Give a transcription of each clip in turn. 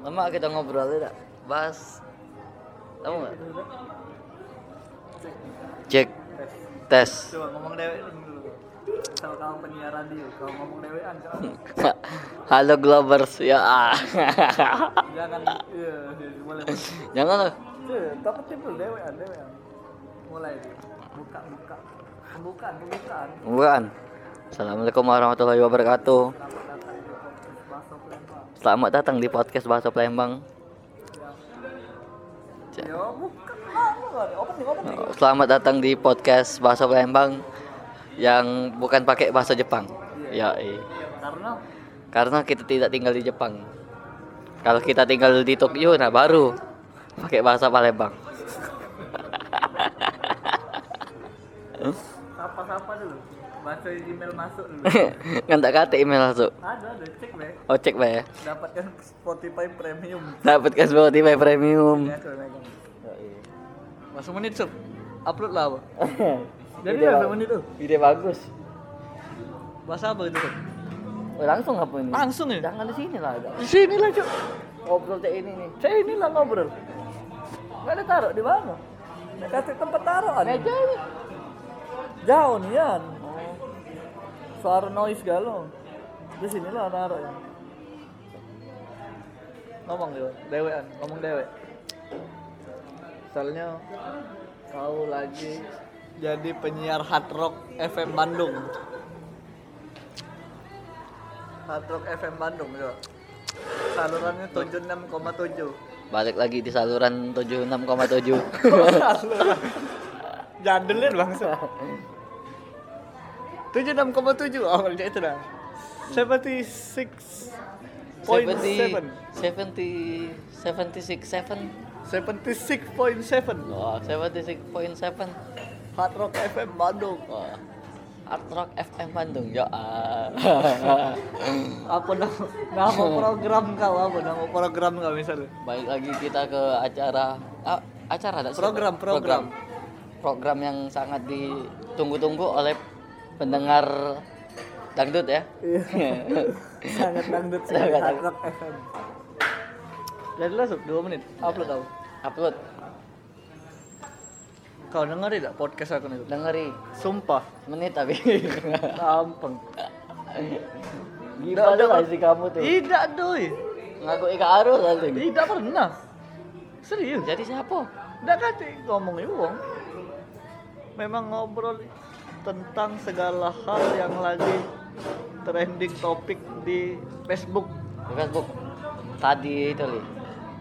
Lama kita ngobrol tidak? Bahas Tahu nggak? Cek tes. Coba ngomong dewek dulu. Sama kamu penyiar radio, kalau ngomong dewean Halo Globers ya. ah. jangan iya boleh. Jangan loh. Cuy, tapi timbul dewean dewean. Mulai buka buka pembukaan pembukaan. Bukan. Assalamualaikum warahmatullahi wabarakatuh. Selamat datang di podcast Bahasa Palembang. Opening opening. Selamat datang di podcast Bahasa Palembang yang bukan pakai bahasa Jepang. Ya, Karena karena kita tidak tinggal di Jepang. Kalau kita tinggal di Tokyo, nah baru pakai bahasa Palembang. sapa-sapa dulu. Baca email masuk dulu. kan tak kata email masuk. ada ada cek deh. Oh cek Pak, ya. Dapatkan Spotify Premium. Dapatkan Spotify Premium. Ya, megang. Masuk menit sob. Upload lah apa? Jadi ba- menit tuh. Ide bagus. Bahasa apa itu? Sob? Oh, langsung apa ini? Langsung ya? Jangan di sini lah. Di sini lah cuk. Ngobrol kayak ini nih. Saya inilah ngobrol. Gak ada taruh di mana? Kasih tempat taruhan. Meja ini. Jauh nih Yan. Suara noise galau. Di sini lah taruh ya. Ngomong dewe, dewean, ngomong dewe. Misalnya kau lagi jadi penyiar hard rock FM Bandung. Hard rock FM Bandung ya. Salurannya 76,7. Balik lagi di saluran 76,7. Jandelin bangsa. 76,7 awalnya itu dah. 76 point 70 seven. 70 76 7 76.7 Oh, 76.7 Hard Rock FM Bandung Wah. Art Rock FM Bandung ya. apa nama, nama program kau apa nama program kau misalnya Baik lagi kita ke acara ah, acara ada Program, program. program yang sangat ditunggu-tunggu oleh pendengar dangdut ya. sangat dangdut sih Sangat Hard dangdut. Rock FM jadi lah Sob, 2 menit upload kau Upload, kau denger tidak podcast aku itu dengeri sumpah menit tapi. gampang Gimana lah sih kamu tuh? tidak doi Ngaku Ika Arul nanti. tidak pernah serius Jadi siapa? Nggak kate ngomongin uang. Memang ngobrol tentang segala hal yang lagi trending topik di Facebook. Di Facebook. Tadi itu li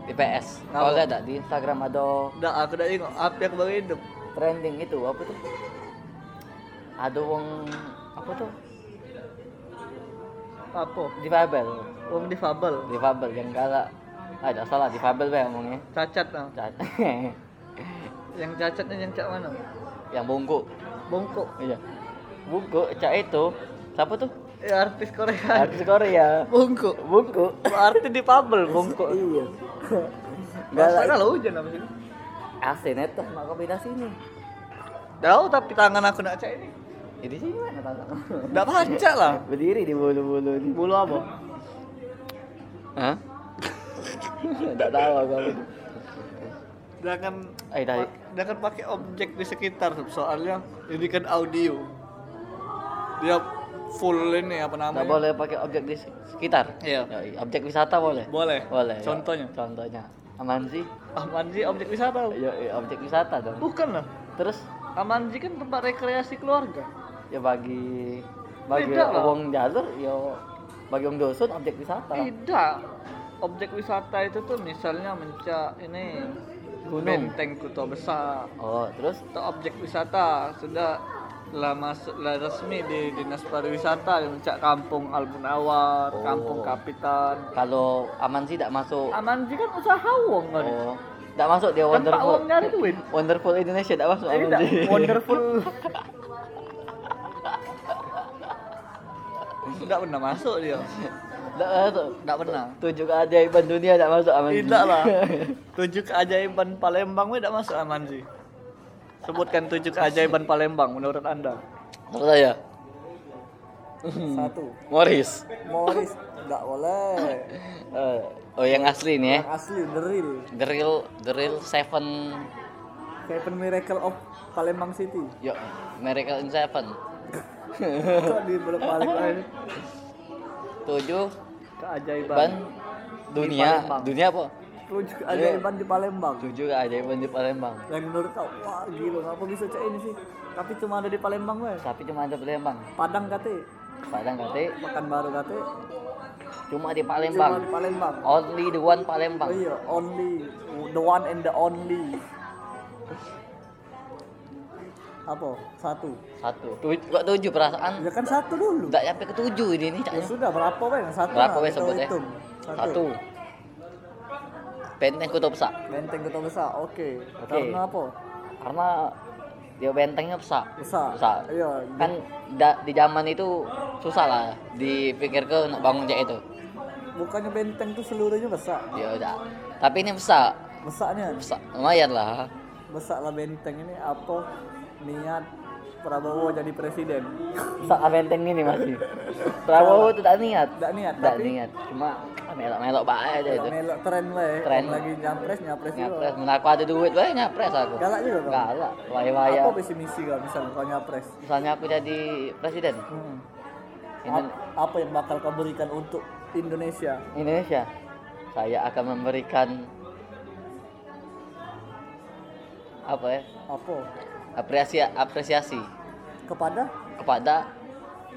di PS. Kalau ada di Instagram ada Udah aku udah ingat apa yang baru hidup. trending itu apa tuh? Ada wong apa tuh? Apa? Difabel. Uang difabel, Difabel yang galak. Ah, tidak salah difabel be ngomongnya. cacat nah. Cat- Yang cacatnya yang cak mana? yang bungkuk. Bongkok. Iya. Bungkuk cak itu. Siapa tuh? Ya artis Korea. Artis Korea. Bongkok. Bungkuk. Artis difabel bongkok. Iya. Masa Galak. kalau hujan apa sih? Asin itu mak kombinasi ini. Tahu tapi tangan aku nak cak ini. Di sini mana tangan? Nggak baca lah. Berdiri di bulu-bulu ini. Bulu apa? Hah? Enggak tahu aku. Jangan Eh tadi jangan pakai objek di sekitar soalnya ini kan audio dia full ini apa namanya boleh pakai objek di sekitar. Iya. Yoi, Objek wisata boleh. boleh Boleh. ya. contohnya Contohnya. Amanzi. Amanji objek wisata Ya, objek wisata dong. bukan lah Terus Amanji kan tempat rekreasi keluarga ya bagi bagi wong jalur ya bagi wong dosun objek wisata. tidak objek wisata itu tuh misalnya mencak ini Gunung. benteng kota besar Oh, terus atau objek wisata sudah lah masuk lah resmi di dinas pariwisata mencak kampung Al Munawar, Oh. kampung Kapitan, kalau Amanzi tidak masuk Amanji kan usaha wong kan. oh, tidak masuk dia wonderful. wong nyari duit. Wonderful Indonesia tidak masuk Tidak, Amanzi. wonderful. Tidak pernah masuk dia. Tidak masuk. Tidak pernah. Tujuh keajaiban dunia tidak masuk Amanzi. Tidak lah. Tujuh keajaiban Palembang tidak masuk Amanji. Sebutkan tujuh keajaiban Palembang menurut Anda. Menurut saya. Satu. Morris. Morris Enggak boleh. Eh, oh yang asli nih ya Yang asli the real. the real the real seven Seven Miracle of Palembang City. yuk miracle in seven Kok di tujuh Keajaiban. ban dunia dunia apa Tujuh keajaiban di Palembang. tujuh keajaiban di Palembang Yang menurut kau, wah gila, ngapa bisa cek ini sih? Tapi cuma ada di Palembang weh. tapi cuma ada Palembang Padang kate, Padang kate Pekanbaru kate, cuma di cuma Palembang di Palembang. only the one Oh Palembang iya, only the one and the only. Apa? Satu. satu tujuh kok tujuh perasaan Ya kan satu dulu. nggak sampai ke tujuh ini nih Ya sudah berapa weh? Satu. berapa wes sebutnya hitung. satu benteng kutub besar Benteng Kota Besar. Oke. Oke. Karena apa? karena dia bentengnya besar Besar. besar Iya. kan da- di zaman itu susah lah dipikir ke nak bangun kayak itu Bukannya benteng tuh seluruhnya besar. ya udah tapi ini besar Besarnya. besar lumayan lah Besar lah benteng ini apa niat Prabowo jadi presiden. besar benteng ini masih Prabowo itu tak niat Tidak niat, tak niat cuma melok-melok baik aja itu melok tren weh. Tren. Lagi nyapres nyapres nyapres aku ada duit baik nyapres aku Galak juga galak waya-waya Apa visi misi kau misalnya kau nyapres? misalnya aku jadi presiden Hmm. Indo- apa yang bakal kau berikan untuk Indonesia? Indonesia saya akan memberikan apa ya Apa? Apresiasi apresiasi Kepada? Kepada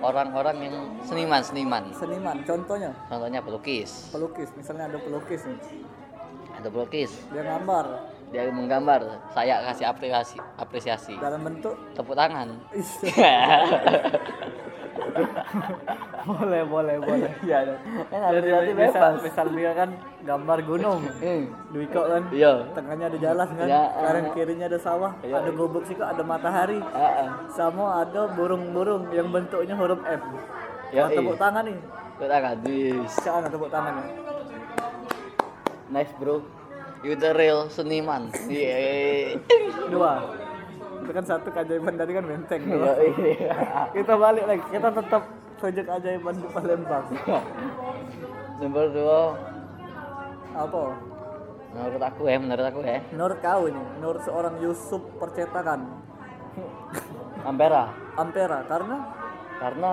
orang-orang yang seniman seniman. Seniman. Contohnya? Contohnya pelukis. Pelukis. Misalnya ada pelukis nih. ada pelukis. Dia gambar. Dia menggambar. Saya kasih apresiasi apresiasi. Dalam bentuk? Tepuk tangan boleh boleh boleh. iya kan Jadi misal, bebas misal dia kan gambar gunung. Hmm. Duiko kan iya tengahnya ada jalan kan Ya, kanan eh. kirinya ada sawah Iya. ada gobek sih ada matahari Heeh. sama ada burung-burung yang bentuknya huruf M Ya, tepuk iya. tangan nih tepuk tangan Wis. Siapa tepuk tangannya nice bro you the real seniman yeah. dua itu kan satu keajaiban tadi kan benteng. Iya, iya. kita balik lagi. Kita tetap sejak keajaiban di Palembang. Nomor dua, apa? Menurut aku ya, menurut aku ya, menurut kau ini menurut seorang Yusuf percetakan. Ampera, Ampera karena? Karena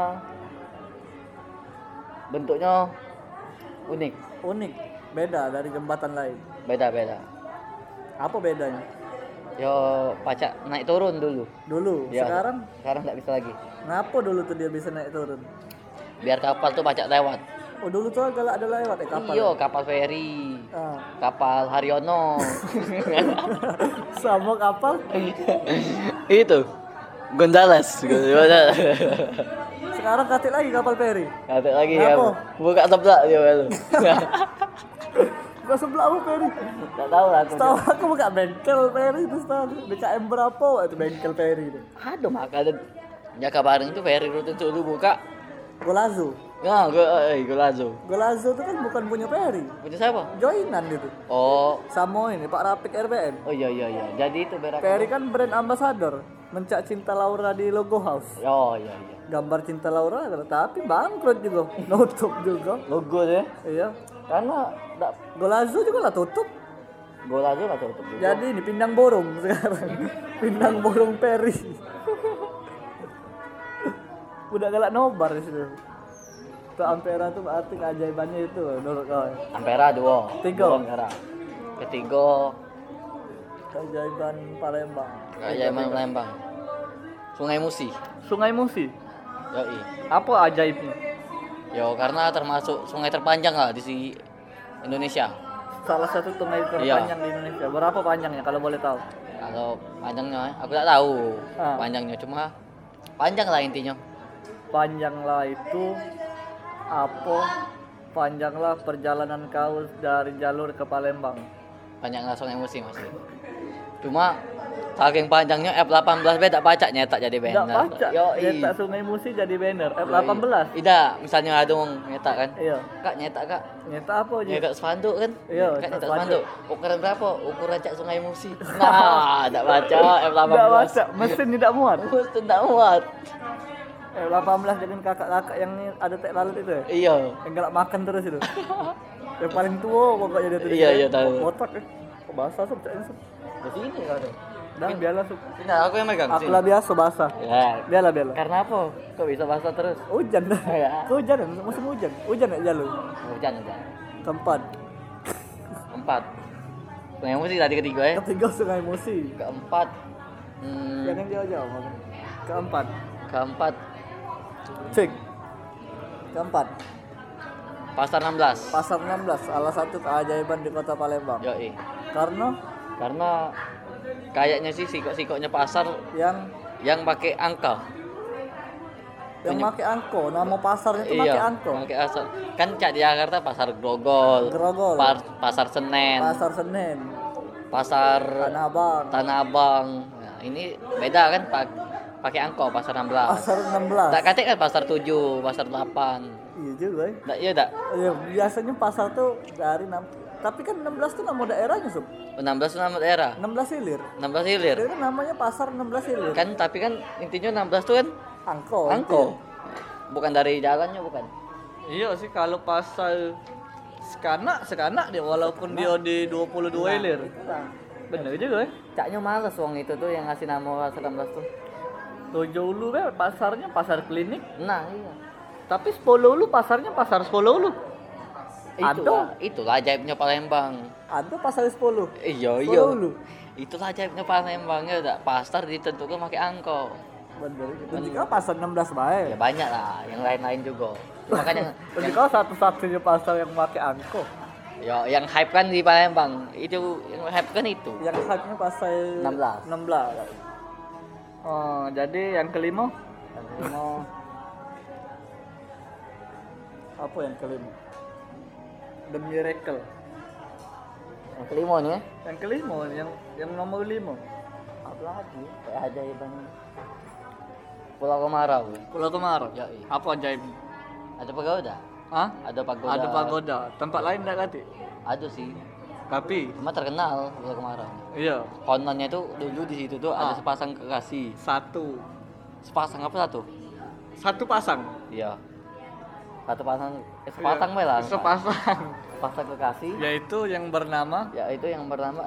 bentuknya unik, unik. Beda dari jembatan lain. Beda-beda. apa bedanya Yo pajak naik turun dulu. dulu Ya, sekarang sekarang nggak bisa lagi. ngapa dulu tuh dia bisa naik turun Biar kapal tuh pajak lewat. oh dulu tuh agak ada lewat ya kapal Iyo, kapal feri, Ah. kapal Haryono. sama kapal Itu. Gonzales. Sekarang katik lagi kapal feri Kata lagi ya. Apa? Buka sebelah dia itu. Gak sebelah apa feri Enggak tahu lah aku. Tahu aku buka bengkel feri itu tahu BKM berapa itu bengkel feri itu Aduh makanya ya kabarin tuh feri rutin dulu buka. Golazo Ya, gue, eh, gue lazo. Golazo itu kan bukan punya feri Punya siapa? joinan gitu Oh, sama ini Pak Rapik RBN oh iya iya iya. Jadi itu berak. Ferry kan brand ambassador mencak cinta Laura di logo house Oh iya iya. gambar cinta Laura tapi bangkrut juga nutup juga Logo deh. iya Karena enggak Golazo juga lah tutup gue lazo lah tutup juga. jadi ini pindang borong sekarang pindang borong Ferry udah galak nobar di situ tuh Ampera tuh berarti keajaibannya itu menurut kau Ampera dua. Tiga. Dua Ampera. Ketiga keajaiban Palembang kayak mana Lembang. Sungai Musi. Sungai Musi Yoi. apa ajaibnya Yo karena termasuk sungai terpanjang lah di si Indonesia. salah satu sungai Iya. terpanjang di Indonesia berapa panjangnya kalau boleh tahu Kalau panjangnya aku tak tahu Ah. panjangnya cuma panjang lah intinya. panjanglah itu apa panjanglah perjalanan kau dari jalur ke Palembang Panjang lah sungai Musi maksudnya. Cuma saking panjangnya F18 beda pacak nyetak jadi Enggak banner. baca Yo nyetak Sungai Musi jadi banner F18 Tidak, misalnya ada yang nyetak kan. iya Kak nyetak kak. nyetak apa aja Nyetak spanduk kan? Iya, Kak nyetak spanduk. Ukuran berapa? Ukuran cak sungai Musi. Nah, tidak baca F18. Enggak baca mesin tidak muat Terus tidak muat. Eh 18 dengan kakak-kakak yang ada tek lalut itu ya? Iya. Yang galak makan terus itu. yang paling tua pokoknya dia tuh. Iya, iya, tahu. Ya. Kok basah sob cak ini sob. Di sini kau tuh. Dah biarlah sob. Nah, aku yang megang. Aku lah biasa basah. Ya. Biarlah biarlah. Karena apa? Kok bisa basah terus? Hujan. Ya. Hujan musim hujan. Hujan ya jalur. Hujan hujan. Keempat. Empat. Nah, yang mesti tadi ketiga ya. Ketiga sungai emosi. Keempat. Hmm, Jangan jauh-jauh. Keempat. keempat Cek. Keempat. pasar 16. Pasar 16 salah satu keajaiban di kota Palembang. Yoi. Karena Karena kayaknya sih sikok-sikoknya pasar yang yang pakai angka. yang pakai angko, nama pasarnya itu pakai angko. pakai asal. Kan cak di Jakarta pasar Grogol, Grogol. par- pasar Senen, Pasar Senen, pasar Tanah Abang, Tanah Abang. Nah, ini beda kan pak pakai angko pasar 16. Pasar 16. Tak katik kan pasar 7, pasar 8. Iya juga. ya. Tak iya tak? Iya, biasanya pasar tuh dari enam tapi kan 16 tuh nama daerahnya, Sob. 16 itu nama daerah. 16 hilir. 16 hilir. Jadi kan namanya pasar 16 hilir. Kan tapi kan intinya 16 tuh kan angko. angko. Bukan dari jalannya bukan. Iya sih kalau pasar sekanak sekanak dia walaupun dia di 22 hilir. Bener juga ya. Caknya males wong itu tuh yang ngasih nama pasar 16 tuh. Tujuh Ulu kan pasarnya pasar klinik, Nah, iya. tapi Sepuluh Ulu pasarnya pasar Sepuluh Ulu. Itulah, itulah ajaibnya Palembang. Ada pasar Sepuluh. Iya, iya. Itulah ajaibnya Palembang ya, tak pasar ditentukan pakai angko. Bener. Jika pasar 16 baik. Ya banyak lah, yang lain-lain juga. Makanya jika satu-satunya pasar yang pakai angko. ya yang hype kan di Palembang. Itu yang hype kan itu. Yang hype-nya pasar 16. 16. Oh, jadi yang kelima Yang kelima, apa yang kelima? The Miracle. yang kelima nih ya. Yang kelima yang yang nomor lima. Apa lagi? Kayak ajaiban Pulau Kemarau. Pulau Kemarau. Ya, iya. Apa ajaib? Ada pagoda? Hah? Ada pagoda. Ada pagoda. Tempat lain enggak kati? Ada sih. Tapi Cuma terkenal Pulau Kemarau. iya, Kononnya itu dulu di situ tuh ada Ah. sepasang kekasih. satu Sepasang apa satu? satu pasang. Iya. Satu pasang, eh, sepasang Iya, lah. Sepasang. Sepasang kekasih. Yaitu yang bernama Ya itu yang bernama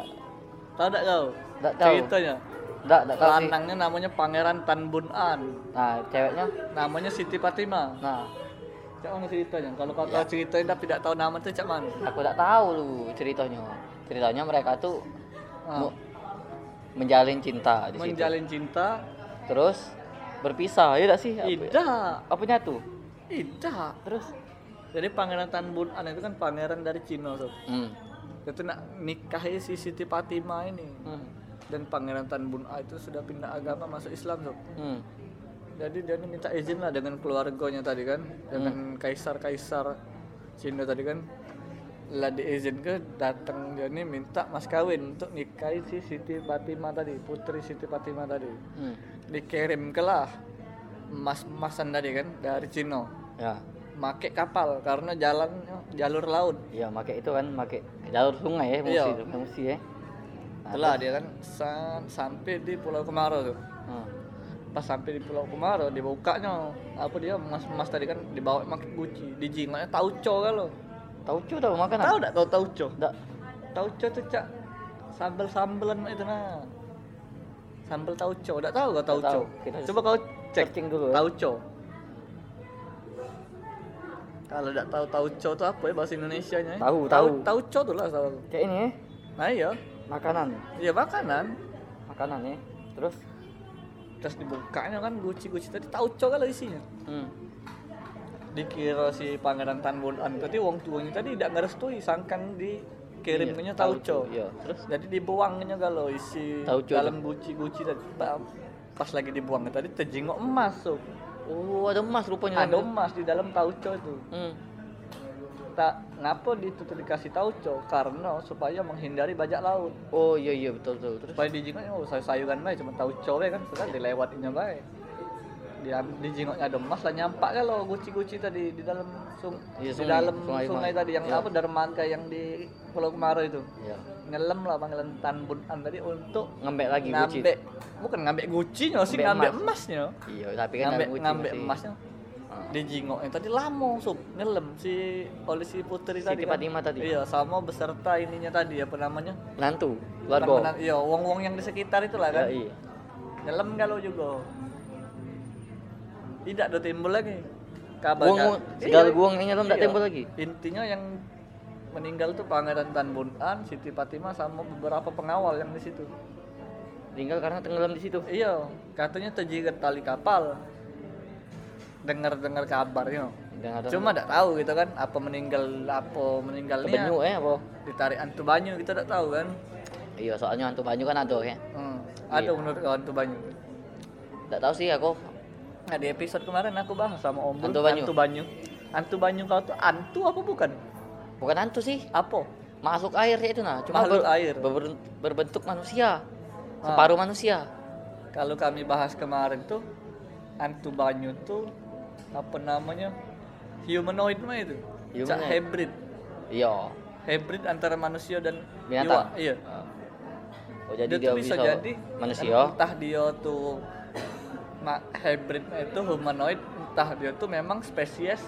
tahu enggak kau? Nggak tahu. Ceritanya. enggak enggak tahu. Lanangnya namanya Pangeran Tan Bun An. Nah, ceweknya Namanya Siti Fatimah. nah, Cak mana ceritanya? Kalau kau Ya. tahu ceritanya tapi tidak tahu nama itu cak mana? aku enggak tahu lu ceritanya. Ceritanya mereka tuh Ah. mu- menjalin cinta di situ. Menjalin cinta. Terus berpisah, ya enggak sih? Apa, Tidak. apa nyatu? Tidak. Terus Jadi Pangeran Tan Bun An itu kan pangeran dari Cina, sob. hmm. Itu nak nikahi si Siti Fatimah ini. Hmm. Dan Pangeran Tan Bun An itu sudah pindah agama masuk Islam, sob. Hmm. Jadi dia ini minta izin lah dengan keluarganya tadi kan, dengan kaisar-kaisar Cina tadi kan. Lah diizin ke datang dia ini minta mas kawin untuk nikahi si Siti Fatimah tadi, putri Siti Fatimah tadi. Hmm. Dikirim ke lah emas-emasan tadi kan dari Cina. Ya. Make kapal karena jalannya jalur laut. Iya, make itu kan make jalur sungai ya, musi Iya. itu, musi ya. Nah, Itulah dia kan sa- sampai di Pulau Kemarau tuh. Hmm. Pas sampai di Pulau Kemarau dibukanya apa dia emas-emas tadi kan dibawa pakai guci, dijingaknya tauco kan lo. Tauco tahu makanan? Tahu enggak kau tauco? Enggak. Tauco tuh cak sambel-sambelan itu nah. Sambel tauco, enggak tahu kau tauco. tahu. Kita Coba kau cek searching dulu ya. tauco. Kalau enggak tahu tauco itu apa ya bahasa Indonesianya? ya? Tahu, Tau- tahu. Tauco tuh lah tahu. Kayak ini ya, Nah iya, makanan. iya makanan. Makanan ya. Terus Terus dibukanya kan guci-guci tadi tauco kan isinya. hmm. Dikira si Pangeran Tan Bun An tadi wong tuanya tadi tidak ngerestui sangkan dikirimnya Iya, tauco. Iya, terus Jadi dibuangnya kalau isi Tauco dalam guci-guci tadi pas lagi dibuang tadi terjengok emas tuh. Oh ada emas rupanya. Ada emas di dalam tauco itu. Hmm. Tak ngapa itu dikasih tauco karena supaya menghindari bajak laut. Oh iya iya betul betul. Terus Supaya dijengok oh say sayuran baik cuma tauco bae kan sudah dilewatinya baik. Di di jingoknya ada emas lah nyampak kalau guci-guci tadi di dalam sung di sungai. dalam Sungai sungai, tadi yang Iya. apa dermaga yang di Pulau Kemaro itu Iya. ngelem lah panggilan Tan Bun An tadi untuk Ngembek lagi guci. ngambek bukan ngambek gucinya sih Ngambek ngambek emas. emasnya Iya, tapi kan ngambek guci ngambek emasnya Ah. di jingoknya tadi lamo sob ngelem si polisi putri Siti tadi kan. Fatimah tadi? iya sama beserta ininya tadi apa namanya Bukan keluarga. iya wong wong yang di sekitar itulah Ya, kan iya. ngelem kalau juga tidak ada timbul lagi kabar Guang, guang, segala Iya. guang Iya. timbul lagi. intinya yang meninggal tuh Pangeran Tan Bun An, Siti Fatimah sama beberapa pengawal yang di situ. Tinggal karena tenggelam di situ. Iya, katanya terjerat tali kapal. Dengar-dengar kabar ya. Dan ada Cuma tidak tahu gitu kan apa meninggal apa meninggalnya banyu eh apa? ditarik antu banyu kita tidak tahu kan. Iya, soalnya hantu banyu kan ada ya. Hmm. Ada Iya. menurut kau hantu banyu. Tak tahu sih aku. Nah di episode kemarin aku bahas sama Om Bul, Hantu banyu. Hantu banyu. Hantu banyu kau tuh antu apa bukan? Bukan hantu sih. Apa? Masuk air ya itu nah. Cuma Makhluk air. ber- berbentuk manusia. Ah. Separuh manusia. Kalau kami bahas kemarin tuh hantu banyu tuh apa namanya humanoid mah itu, Cak Humanoid. hybrid, Iya. hybrid antara manusia dan Binatang. Iya. Oh, jadi dia, dia, tuh bisa, jadi manusia. Entah dia tuh ma- hybrid itu humanoid, entah dia tuh memang spesies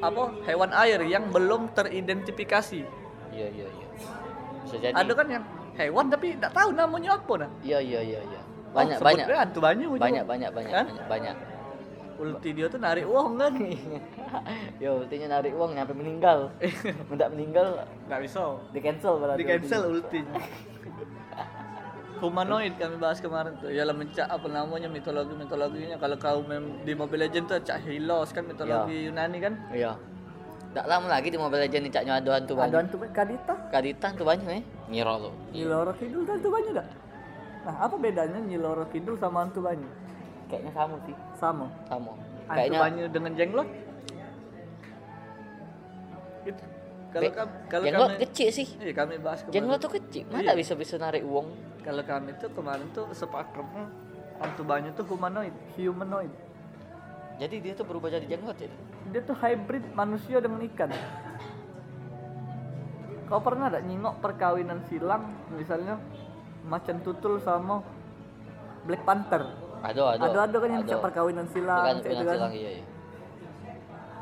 apa hewan air yang belum teridentifikasi. Iya, iya, iya. Bisa jadi. Ada kan yang hewan tapi tidak tahu namanya apa nah. Iya, iya, iya, iya. Oh, Banyak, sebut banyak. hantu banyu. Banyak, banyak, banyak, Kan? banyak, banyak. Ulti dia tuh narik uang kan. Yo, ultinya narik uang nyampe meninggal. Mendak meninggal Nggak bisa. di cancel berarti. Di cancel ultinya. Humanoid kami bahas kemarin tuh. Ya mencak apa namanya mitologi mitologinya. Kalau kau mem di Mobile Legend tuh cak Hylos kan mitologi Yunani kan. Iya. Tak lama lagi di Mobile Legends nih caknya ada hantu Ada banyak. hantu Kadita. Kadita hantu banyak eh. Nyiro lo. Nyiloro Kidul kan hantu banyu dah. Nah, apa bedanya Nyiloro Kidul sama hantu banyu? Kayaknya sama sih. Sama. Sama. Kayaknya banyu dengan jenglot. Gitu. Kalau kami kalau jenglot kami kecil sih. Iya, kami bahas kemarin. Jenglot tuh kecil. Mana Iya. bisa bisa narik uang? Kalau kami tuh kemarin tuh sepakatnya hantu banyu tuh humanoid, humanoid. Jadi dia tuh berubah jadi jenglot ya. Dia tuh hybrid manusia dengan ikan. Kau pernah ada nyingok perkawinan silang misalnya macan tutul sama Black Panther? Ada, ada. Ada ada kan yang cak perkawinan silang, Bukan itu pinang kan. silang iya, iya.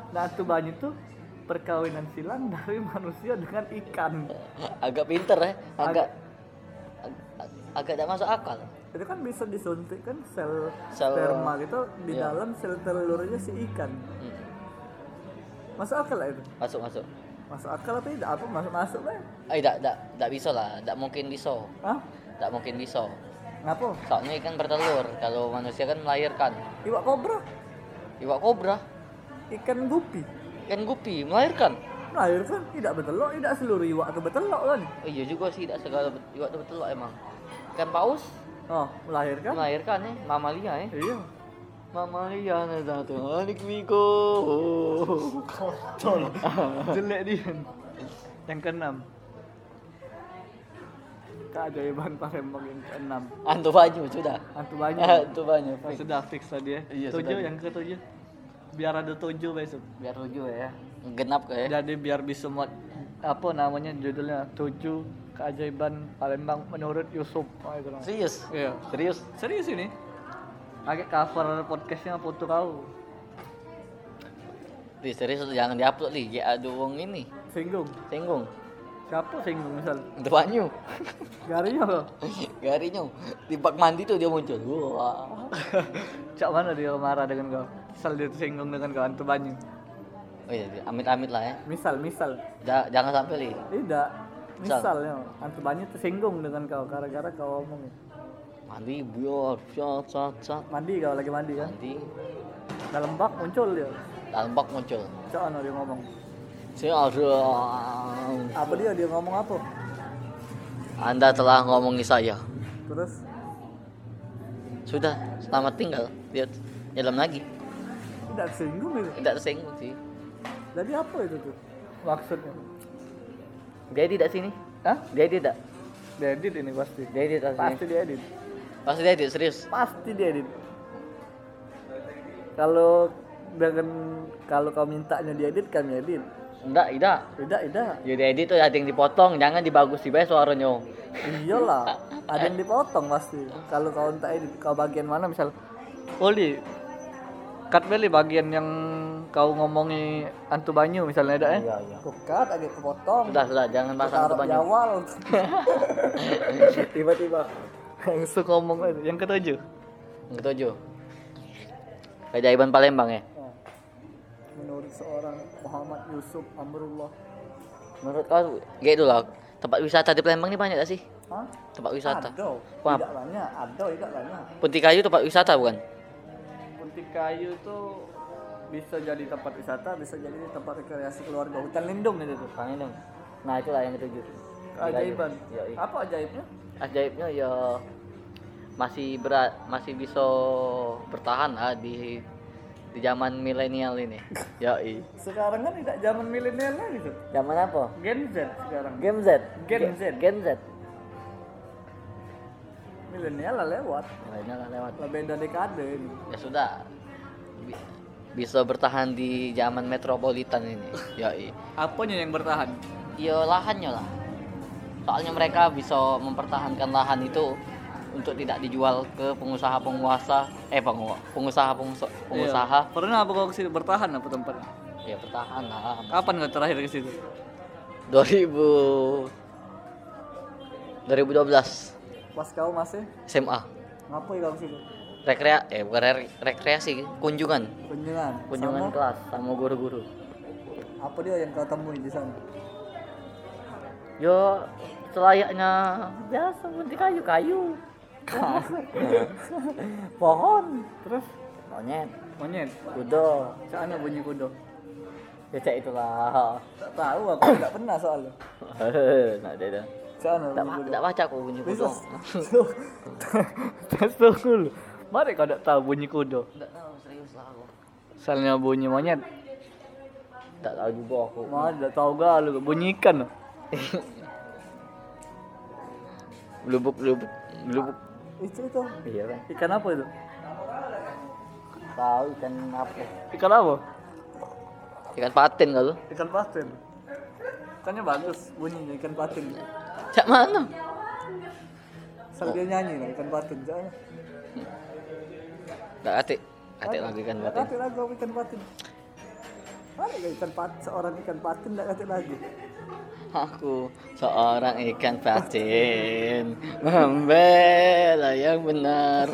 Nah, hantu banyu tuh perkawinan silang dari manusia dengan ikan. Agak pinter ya. Agak ag- ag- agak tidak masuk akal. Itu kan bisa disuntik kan sel, Sel- sperma gitu di iya. dalam sel telurnya si ikan. Hmm. Masuk akal lah itu. Masuk masuk. Masuk akal apa tidak? Apa masuk masuk lah? Eh, tidak tidak tidak bisa lah. Tidak mungkin bisa. Hah? Tidak mungkin bisa. Ngapa? Soalnya ikan bertelur. Kalau manusia kan melahirkan. Iwak kobra, Iwak kobra, ikan gupi. Ikan gupi melahirkan. Melahirkan tidak bertelur, tidak seluruh iwak itu bertelur kan? Oh, iya juga sih, tidak segala iwak itu bertelur emang. Ikan paus Oh, melahirkan? melahirkan ya, mamalia ya. Iya. Mamalia na satu adik Miko. Kotor. Jelek dia. Yang keenam. Keajaiban Palembang yang keenam. Antu baju sudah. Hantu banyak. Antu banyak. Sudah fix tadi ya. Iya, tujuh sudah. yang ketujuh. Biar ada tujuh besok. Biar tujuh ya. Genap kayak. Jadi biar bisa muat apa namanya judulnya tujuh keajaiban Palembang menurut Yusuf. Oh, itu. Serius? Iya. Serius? Serius ini? Pakai cover podcastnya foto kau. Di serius jangan diupload nih. Ya ada uang ini. Singgung. Singgung. Siapa singgung misal? Antu banyu. Garinya loh. Garinya di bak mandi tuh dia muncul. Wah. Cak mana dia marah dengan kau? Misal dia tersinggung dengan kau hantu banyu. Oh iya, amit-amit lah ya. Misal, misal. Ja- jangan sampai li. Tidak. Misal. Misalnya, hantu banyu tersinggung dengan kau gara-gara kau ngomong. Mandi biar cat cat cat. Mandi kau lagi mandi kan? Mandi Dalam bak muncul dia. dalam bak muncul. Cak mana dia ngomong? Saya ada. Apa dia? Dia ngomong apa? Anda telah ngomongi saya. Terus Sudah, selamat tinggal. Dia nyelam lagi. tidak tersinggung itu. Tidak tersinggung sih. Jadi apa itu tuh? Maksudnya? Dia tidak sini. Hah? Dia tidak. Diedit ini pasti. Dia tidak Pasti sini. diedit. Pasti dia tidak serius. Pasti diedit. kalau dengan kalau kau mintanya diedit kami edit Enggak, tidak. tidak tidak Jadi edit tuh ada yang dipotong, jangan dibagus di suaranya. iyalah ada yang dipotong pasti kalau kau entah edit kau bagian mana misal Oli cut beli bagian yang kau ngomongi antu banyu misalnya ada eh Iya, iya. Kau cut agak kepotong Sudah, sudah, jangan itu di banyak. awal tiba-tiba langsung ngomong aja. yang ketujuh Yang ketujuh. Keajaiban Palembang ya. Menurut seorang Muhammad Yusuf Amrullah Menurut kau, gitu lah. Tempat wisata di Palembang ini banyak gak sih? Hah? Tempat wisata. Ada, tidak banyak, ada, tidak banyak. Punti Kayu tempat wisata bukan? Punti Kayu tuh bisa jadi tempat wisata, bisa jadi tempat rekreasi keluarga. Hutan lindung itu tuh. Kan dong. Nah, itulah yang ketujuh. Keajaiban. Iya, iya. Apa ajaibnya? Ajaibnya ya masih berat, masih bisa bertahan ah di di zaman milenial ini. Ya, Sekarang kan tidak zaman milenial lagi tuh. Zaman apa? Gen Z sekarang. Game Z. Gen Z. Game Z. Milenial lah lewat. Lainnya lah lewat. Lah beda dekade ini. Ya sudah. Bi- Bisa bertahan di zaman metropolitan ini. Ya, Apanya yang bertahan? ya lahannya lah. Soalnya mereka bisa mempertahankan lahan itu untuk tidak dijual ke pengusaha-penguasa eh pengu- pengusaha-pengusaha pengusaha Iya. Pernah apa kau ke situ bertahan apa tempatnya? ya bertahan lah Kapan kau terakhir ke situ? 2000 2012 Pas kau masih SMA ngapain kau ke situ? rekrea eh bukan re- rekreasi kunjungan Kunjungan. kunjungan Sama kelas sama guru-guru apa dia yang kau temui di sana? yo selayaknya biasa bunti kayu kayu pohon Terus monyet monyet. kudo Sana bunyi kudo. ya cek itulah Tak tahu aku tidak pernah soalnya. nah dia dah Sana tidak bunyi kudo. tidak baca aku bunyi kudo Tes dulu. Mari kau tidak tahu bunyi kudo. tidak tahu serius lah aku Misalnya bunyi monyet. tidak tahu juga aku Mah tidak tahu gak lu bunyi ikan. loh. lubuk lubuk lubuk Itu itu. iya kan Ikan apa itu? tahu ikan apa Ikan apa? ikan patin kalau Ikan patin. Ikannya bagus bunyinya ikan patin. cak mana Asal dia nyanyi lah ikan patin. Jangan. Nggak atik atik lagi ikan patin Kati lagi ikan patin. Kau ikan patin seorang ikan patin tidak kati lagi. Aku seorang ikan patin membela yang benar.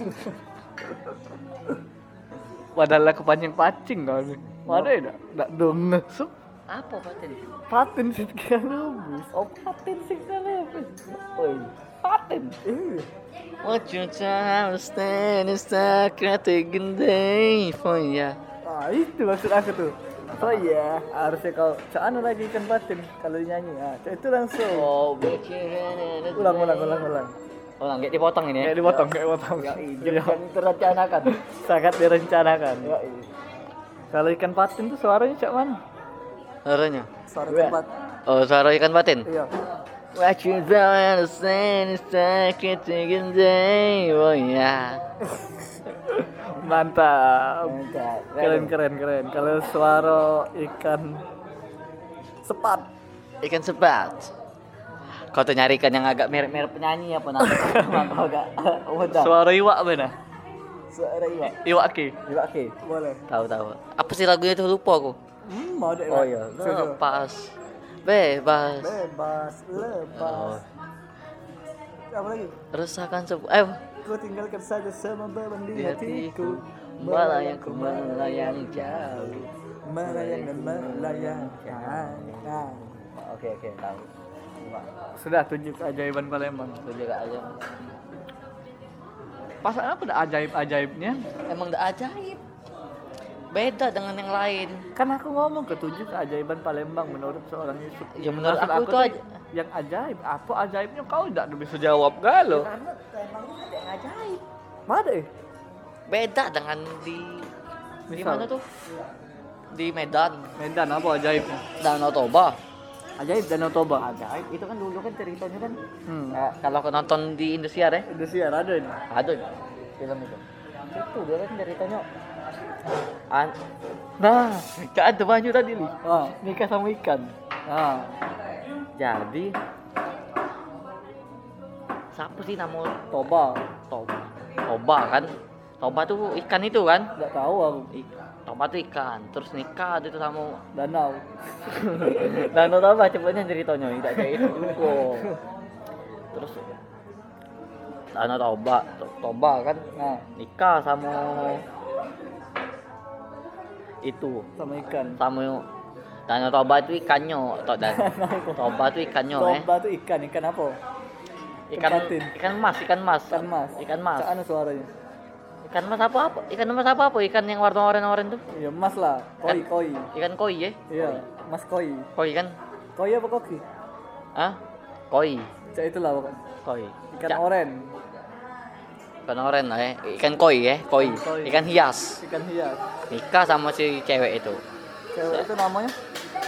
Padahal aku pancing-pancing kau nih. Mana ya? Tidak dong nesuk. Apa patin? Patin sih kan habis. Oh patin sih lebih. Oh patin. Iya. What you trying to stand is stuck at the day for ya. Ah itu maksud aku tuh. Oh iya, harusnya kau sana lagi ikan patin kalau nyanyi. Ah, itu langsung. Oh Ulang, ulang, ulang, ulang. Ulang, kayak dipotong ini ya. Kayak dipotong, kayak dipotong. Ya, Iya. jangan terencanakan. Sangat direncanakan. Ya, Kalau ikan patin tuh suaranya cak mana? Suaranya. Suara Iya. ikan patin. Oh, suara ikan patin. Iya. What you trying to stand is at the day for ya. Mantap. Mantap. Keren, keren, keren. Kalau suara ikan sepat. Ikan sepat. Kau tuh nyari ikan yang agak mirip-mirip penyanyi apa nanti? Kau agak. Suara iwak benar. Suara iwak. Iwak ki. Iwak ke? Boleh. Tahu tahu. Apa sih lagunya itu lupa aku. Hmm, mau deh. Oh iya. Lepas. Bebas. Bebas, lepas. Oh. Apa lagi? Resahkan sebuah. Eh. Ku tinggalkan saja semua beban di Di hatiku. hatiku melayangku melayang jauh. Melayang dan melayang. Nah. Oke oke tahu. Sudah tujuh keajaiban Palembang. Itu juga aja. Pasal apa ada ajaib-ajaibnya? Emang udah ajaib. Beda dengan yang lain. Kan aku ngomong ketujuh keajaiban Palembang menurut seorang Yusuf. Ya, menurut Maksud aku itu tuh aja- yang ajaib. Apa ajaibnya kau tidak bisa jawab galo. Karena emang ada yang ajaib. Mana eh? Beda dengan di di Misal? mana tuh? Di Medan. Medan apa ajaibnya? Danau Toba. Ajaib Danau Toba. Ajaib. Itu kan dulu kan ceritanya kan. Hmm. Eh, kalau kau nonton di Indosiar ya, Indosiar ada ini. ada film itu. Itu dia kan ceritanya An nah, gak ada banyu tadi nih. Ah, Nikah sama ikan. ah. Jadi siapa sih nama Toba. Toba? Toba kan? Toba tuh ikan itu kan? Enggak tahu aku. I- Toba tuh ikan, terus nikah itu sama Danau. Danau Toba cepetnya ceritanya tidak kayak itu juga. Terus Danau Toba, To- Toba kan Nah, nikah sama itu sama ikan. sama Danau Toba itu ikannya, to, dan, Toba itu ikannya eh. Toba tuh ikan, ikan apa? Ikan tempatin. ikan mas, ikan mas. Ikan mas. Ikan mas. Sana suaranya. Ikan mas apa apa? Ikan mas apa apa? Ikan yang warna oranye-oranye tuh? Iya, mas lah. Koi, Kan- koi. Ikan koi ya? Iya, mas koi. Koi kan? Koi apa koki? Hah? Koi. Cak itulah pokoknya. Koi. Ikan oren. Ikan oranye lah ya. Ikan koi ya, koi. Koi. Ikan hias. Ikan hias. Nikah sama si cewek itu. Cewek itu namanya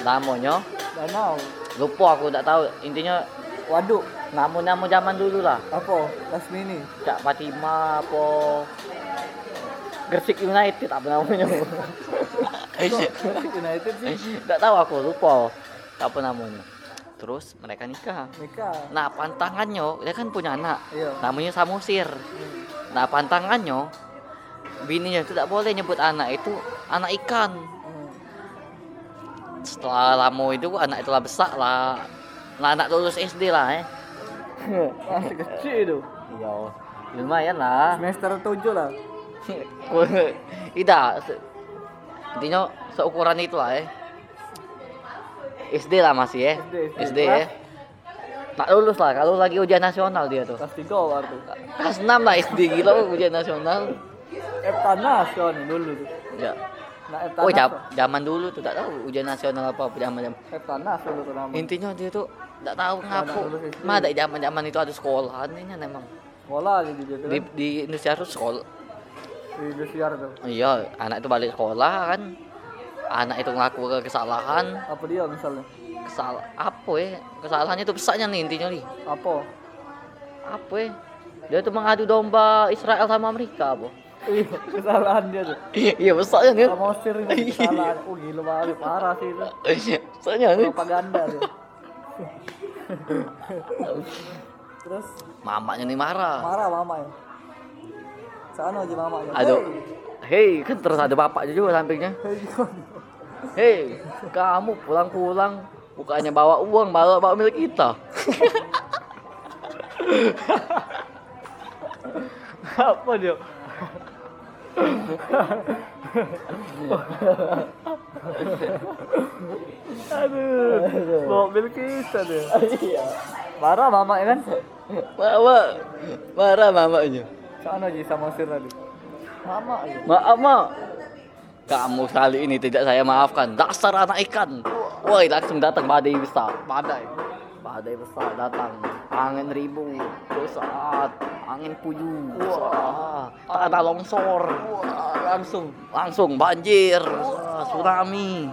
Namanya danau. lupa aku tak tahu. Intinya Waduk. namu-namu zaman dulu lah. Apa? Lasmini. Cak Fatima apa Gresik United apa namanya? United sih. Tidak tahu aku lupa apa namanya. Terus mereka nikah. Nikah. Nah pantangannya dia kan punya anak, Iya. namanya Samusir. Nah pantangannya bininya tidak boleh nyebut anak itu anak ikan. Hmm. Setelah lama itu anak itu lah besar lah. Nah, anak lulus SD lah eh. Masih kecil itu. Iya, lumayan lah. Semester 7 lah. Tidak, intinya seukuran itu lah eh. SD lah masih ya. SD, SD ya. Tak lulus lah, kalau lagi ujian nasional dia tuh. Kelas 3 waktu. Kelas 6 lah SD gila ujian nasional. Eptanas kan dulu tuh. Ya. Nah, Eptanas. Oh, jam- zaman dulu tuh tak tahu ujian nasional apa zaman zaman. Eptanas dulu tuh nama. Intinya dia tuh tak tahu SD. Mah ada zaman zaman itu ada sekolah intinya memang Sekolah dia tuh di, di Indonesia harus sekolah. Di Indosiar tuh. Iya, anak itu balik sekolah kan. Anak itu ngelaku kesalahan, Apa dia misalnya? kesal apa ya? Kesalahannya itu besarnya nih intinya nih. Apa? Apa ya? Dia tuh mengadu domba Israel sama Amerika apa? Iya, kesalahan dia tuh. Iya besarnya nih. Sama Mesir ini kesalahan. Oh gila banget, parah sih itu. Besarnya nih. Propaganda dia. Terus Mamanya nih marah. marah mama ya. Sana aja mamanya. Aduh. Hei, kan terus ada bapaknya juga sampingnya. Hei, kamu pulang-pulang bukannya bawa uang, bawa bawa milik kita. apa dia? Aduh, mobil kita deh. Iya. Marah mama ya kan? Bawa marah mamanya. Sana aja sama Mesir tadi. Mama. Maaf, Mak. Kamu kali ini tidak saya maafkan. Dasar anak ikan. Woi, langsung datang badai besar. Badai. Badai besar datang. Angin ribu. Saat angin puyuh. Wah, tanah longsor. Wah, langsung. Langsung banjir. Wah, tsunami.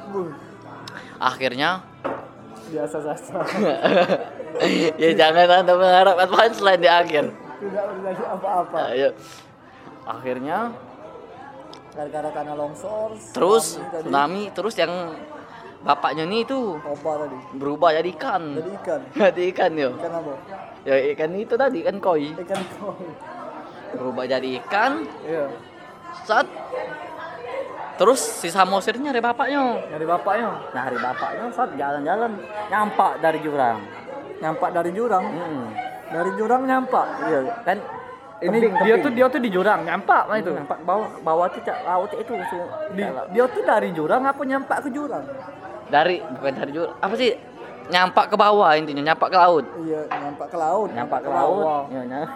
Akhirnya biasa saja. ya jangan anda mengharapkan punchline di akhir. Tidak terjadi apa-apa. Akhirnya Gara-gara tanah longsor. terus tsunami tsunami terus yang bapaknya nih itu Opa tadi. berubah jadi ikan. Jadi ikan. Jadi ikan yo. Ikan apa? Ya ikan itu tadi ikan koi. Ikan koi. Berubah jadi ikan. Iya. Saat terus si Samosir nyari bapaknya. Dari bapaknya. Nyari bapaknya saat jalan-jalan nyampak dari jurang. Nyampak dari jurang. Hmm. Dari jurang nyampak. Iya kan Ini dia tuh dia tuh di jurang nyampak mah itu. itu nampak bawah bawah tuh cak laut itu langsung Di, dia tuh dari jurang apa nyampak ke jurang? dari bukan dari jurang apa sih nyampak ke bawah intinya nyampak ke laut Iya, nyampak ke laut. nyampak ke bawah. laut ya, ny-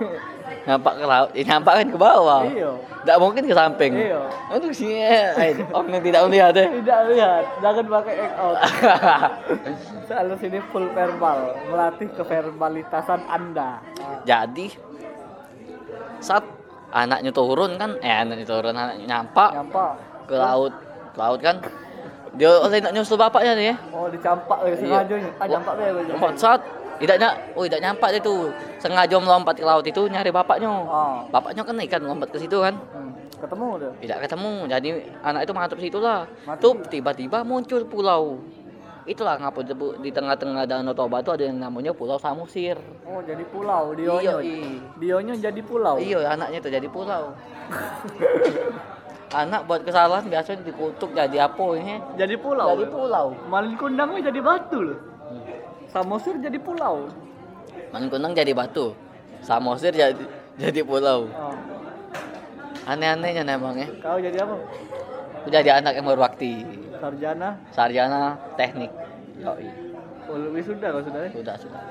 nyampak ke laut ya, nyampak kan ke bawah Iya. tidak mungkin ke samping Iya. aduh sih eh, orang yang tidak melihat ya Tidak lihat, jangan pakai act out. Selalu sini full verbal, melatih keverbalitasan Anda. jadi saat anaknya turun kan eh anaknya turun anaknya nyampak Nyampak. ke laut ke laut kan dia oleh nak nyusul bapaknya nih ya Oh, dicampak ya sengaja nih. Ah, nyampak ya. Lompat saat tidak nyak, oh tidak nyampak dia tuh sengaja melompat ke laut itu nyari bapaknya. Oh. Bapaknya kan ikan lompat ke situ kan. Hmm. Ketemu udah. tidak ketemu jadi anak itu mantap situ lah tuh tiba-tiba muncul pulau itulah ngapa disebut di tengah-tengah danau Toba itu ada yang namanya Pulau Samosir Oh, jadi pulau Dionyo. Iya, iya. Dionyo jadi pulau. iya anaknya itu jadi pulau anak buat kesalahan biasanya dikutuk jadi apa ini Jadi pulau. jadi pulau Malin Kundang jadi batu loh. Samosir jadi pulau. Mangunang jadi batu Samosir jadi jadi pulau Oh. aneh-anehnya emangnya Kau jadi apa? Aku jadi anak yang berbakti Sarjana. sarjana teknik Yoi. Oh, lebih sudah kau sudah. ya? sudah sudah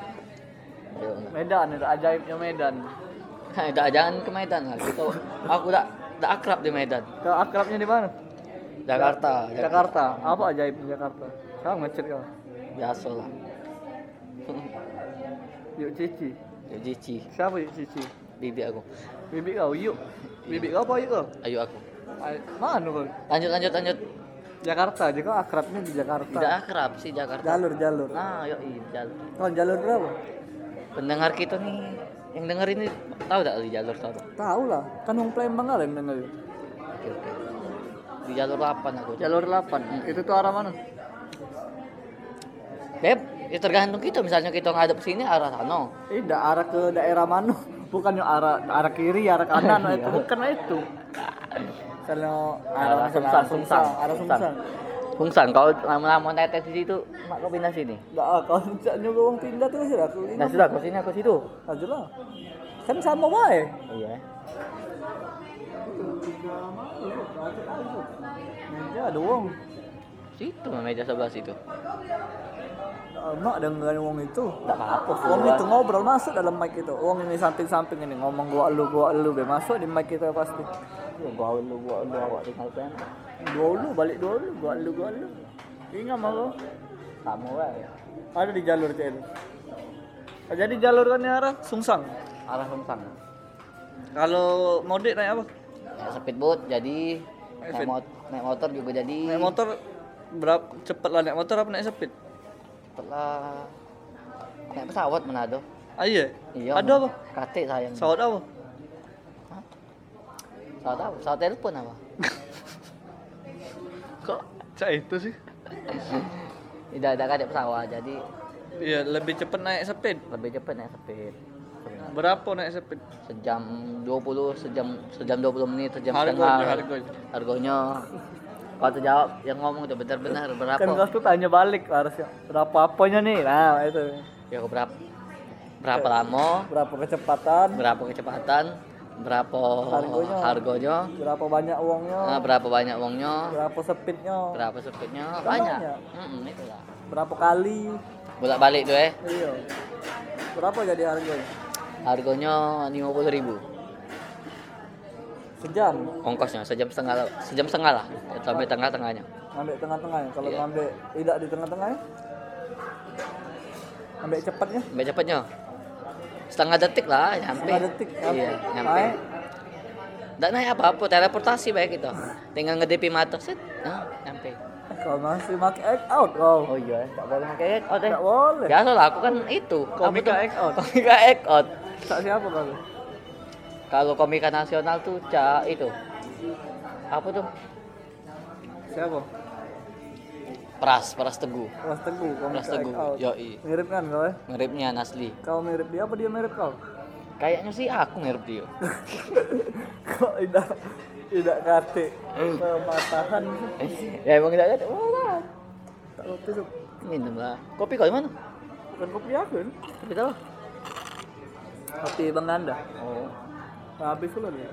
Ayo. Medan itu ajaibnya Medan. Udah jangan ke Medan lah gitu aku udah udah akrab di Medan Kau akrabnya di mana? Jakarta Jakarta. Apa ajaibnya Jakarta? Kau ngecet kau. biasa lah Yuk Cici. Ya, Cici Siapa yuk Cici? bibi aku Bibi kau yuk. Bibi kau apa yuk kau? ayo aku Mana kau? lanjut lanjut lanjut Jakarta. Jadi kau akrabnya di Jakarta. tidak akrab sih Jakarta Jalur jalur. nah yoi jalur Kau jalur berapa? pendengar kita nih yang denger ini tahu tak di jalur apa Tahu lah. Kan wong Palembang kalian dengar. oke oke di jalur 8 aku Jalur 8. Itu tuh arah mana? Beb, ya tergantung kita misalnya kita ngadep sini arah sana Tidak arah ke daerah mana? Bukan yang arah arah kiri, arah kanan, itu bukan itu. Kalau arah, Sungsang, Sungsang, arah Sungsang. Fungsan, kau lama-lama tetes di situ, mak kau pindah sini. Enggak, kalau tidak nyuruh orang pindah tuh sih aku. Nah sudah, kau sini aku situ. Aja lah. Kan sama wae. Iya. Meja ada wong. Situ meja sebelah situ. Mak dengan wong itu. Tak apa. Wong itu ngobrol masuk dalam mic itu. Wong ini samping-samping ini ngomong gua lu gua lu be masuk di mic kita pasti. Ya, gua lu, gua lu awak tinggal pen. Dua lu balik dua lu gua lu gua lu. Ingat mah lo. Kamu wae. Ada di jalur itu. Jadi jalur kan arah Sungsang. Arah Fungsan. Kalau mudik naik apa? Ya, speedboat jadi Eh, naik, naik motor juga jadi Naik motor berapa cepet lah naik motor apa naik speed? setelah naik pesawat Manado. Ah iya. Iya. Ada apa? Kate sayang. Pesawat apa? Pesawat apa? Pesawat telepon apa? Kok cak itu sih? Tidak ada pesawat jadi Iya, lebih cepet naik speed. lebih cepat naik speed. Berapa naik speed? Sejam 20, sejam sejam 20 menit, sejam Harganya, setengah. harganya. Harganya kalau terjawab yang ngomong itu benar-benar berapa? Kan kau tuh tanya balik harusnya. Berapa apanya nih? Nah, itu. Ya berapa? Berapa lama? Berapa kecepatan? Berapa kecepatan? Berapa Harganya. harganya? Berapa banyak uangnya? Nah, berapa banyak uangnya? Berapa speednya? Berapa speednya? Kan Banyak. banyak. Mm itulah. Berapa kali? Bolak-balik tuh eh. Iya. Berapa jadi harganya? Harganya 50.000 ribu Sejam. ongkosnya sejam setengah sejam setengah lah sampai tengah-tengahnya Ambil tengah-tengahnya. Kalau Iya. ngambil tidak di tengah-tengahnya? Ambil cepatnya? Sampai cepatnya setengah detik lah nyampe Setengah detik. iya nyampe Naik. Nggak naik apa-apa teleportasi baik itu tinggal ngedepi mata set nah, nyampe Kau masih pakai egg out kau. oh iya nggak boleh pakai egg out eh Tidak boleh. biasa lah aku kan itu Komika egg out. komika egg out Tak siapa kau? Kalau komika nasional tuh cak itu. Apa tuh? Siapa? peras peras teguh. Kelas Teguh, komika. Peras egg teguh yoi. Mirip kan kau ya? miripnya Nasli. Kau mirip dia apa dia mirip kau? kayaknya sih aku mirip dia. Kok tidak tidak kate pematahan. Ya emang tidak ada oh, tak kopi tuh minum lah. Kopi kau mana? Bukan kopi aku kan kopi tahu? Kopi bang Anda oh habis dulu nih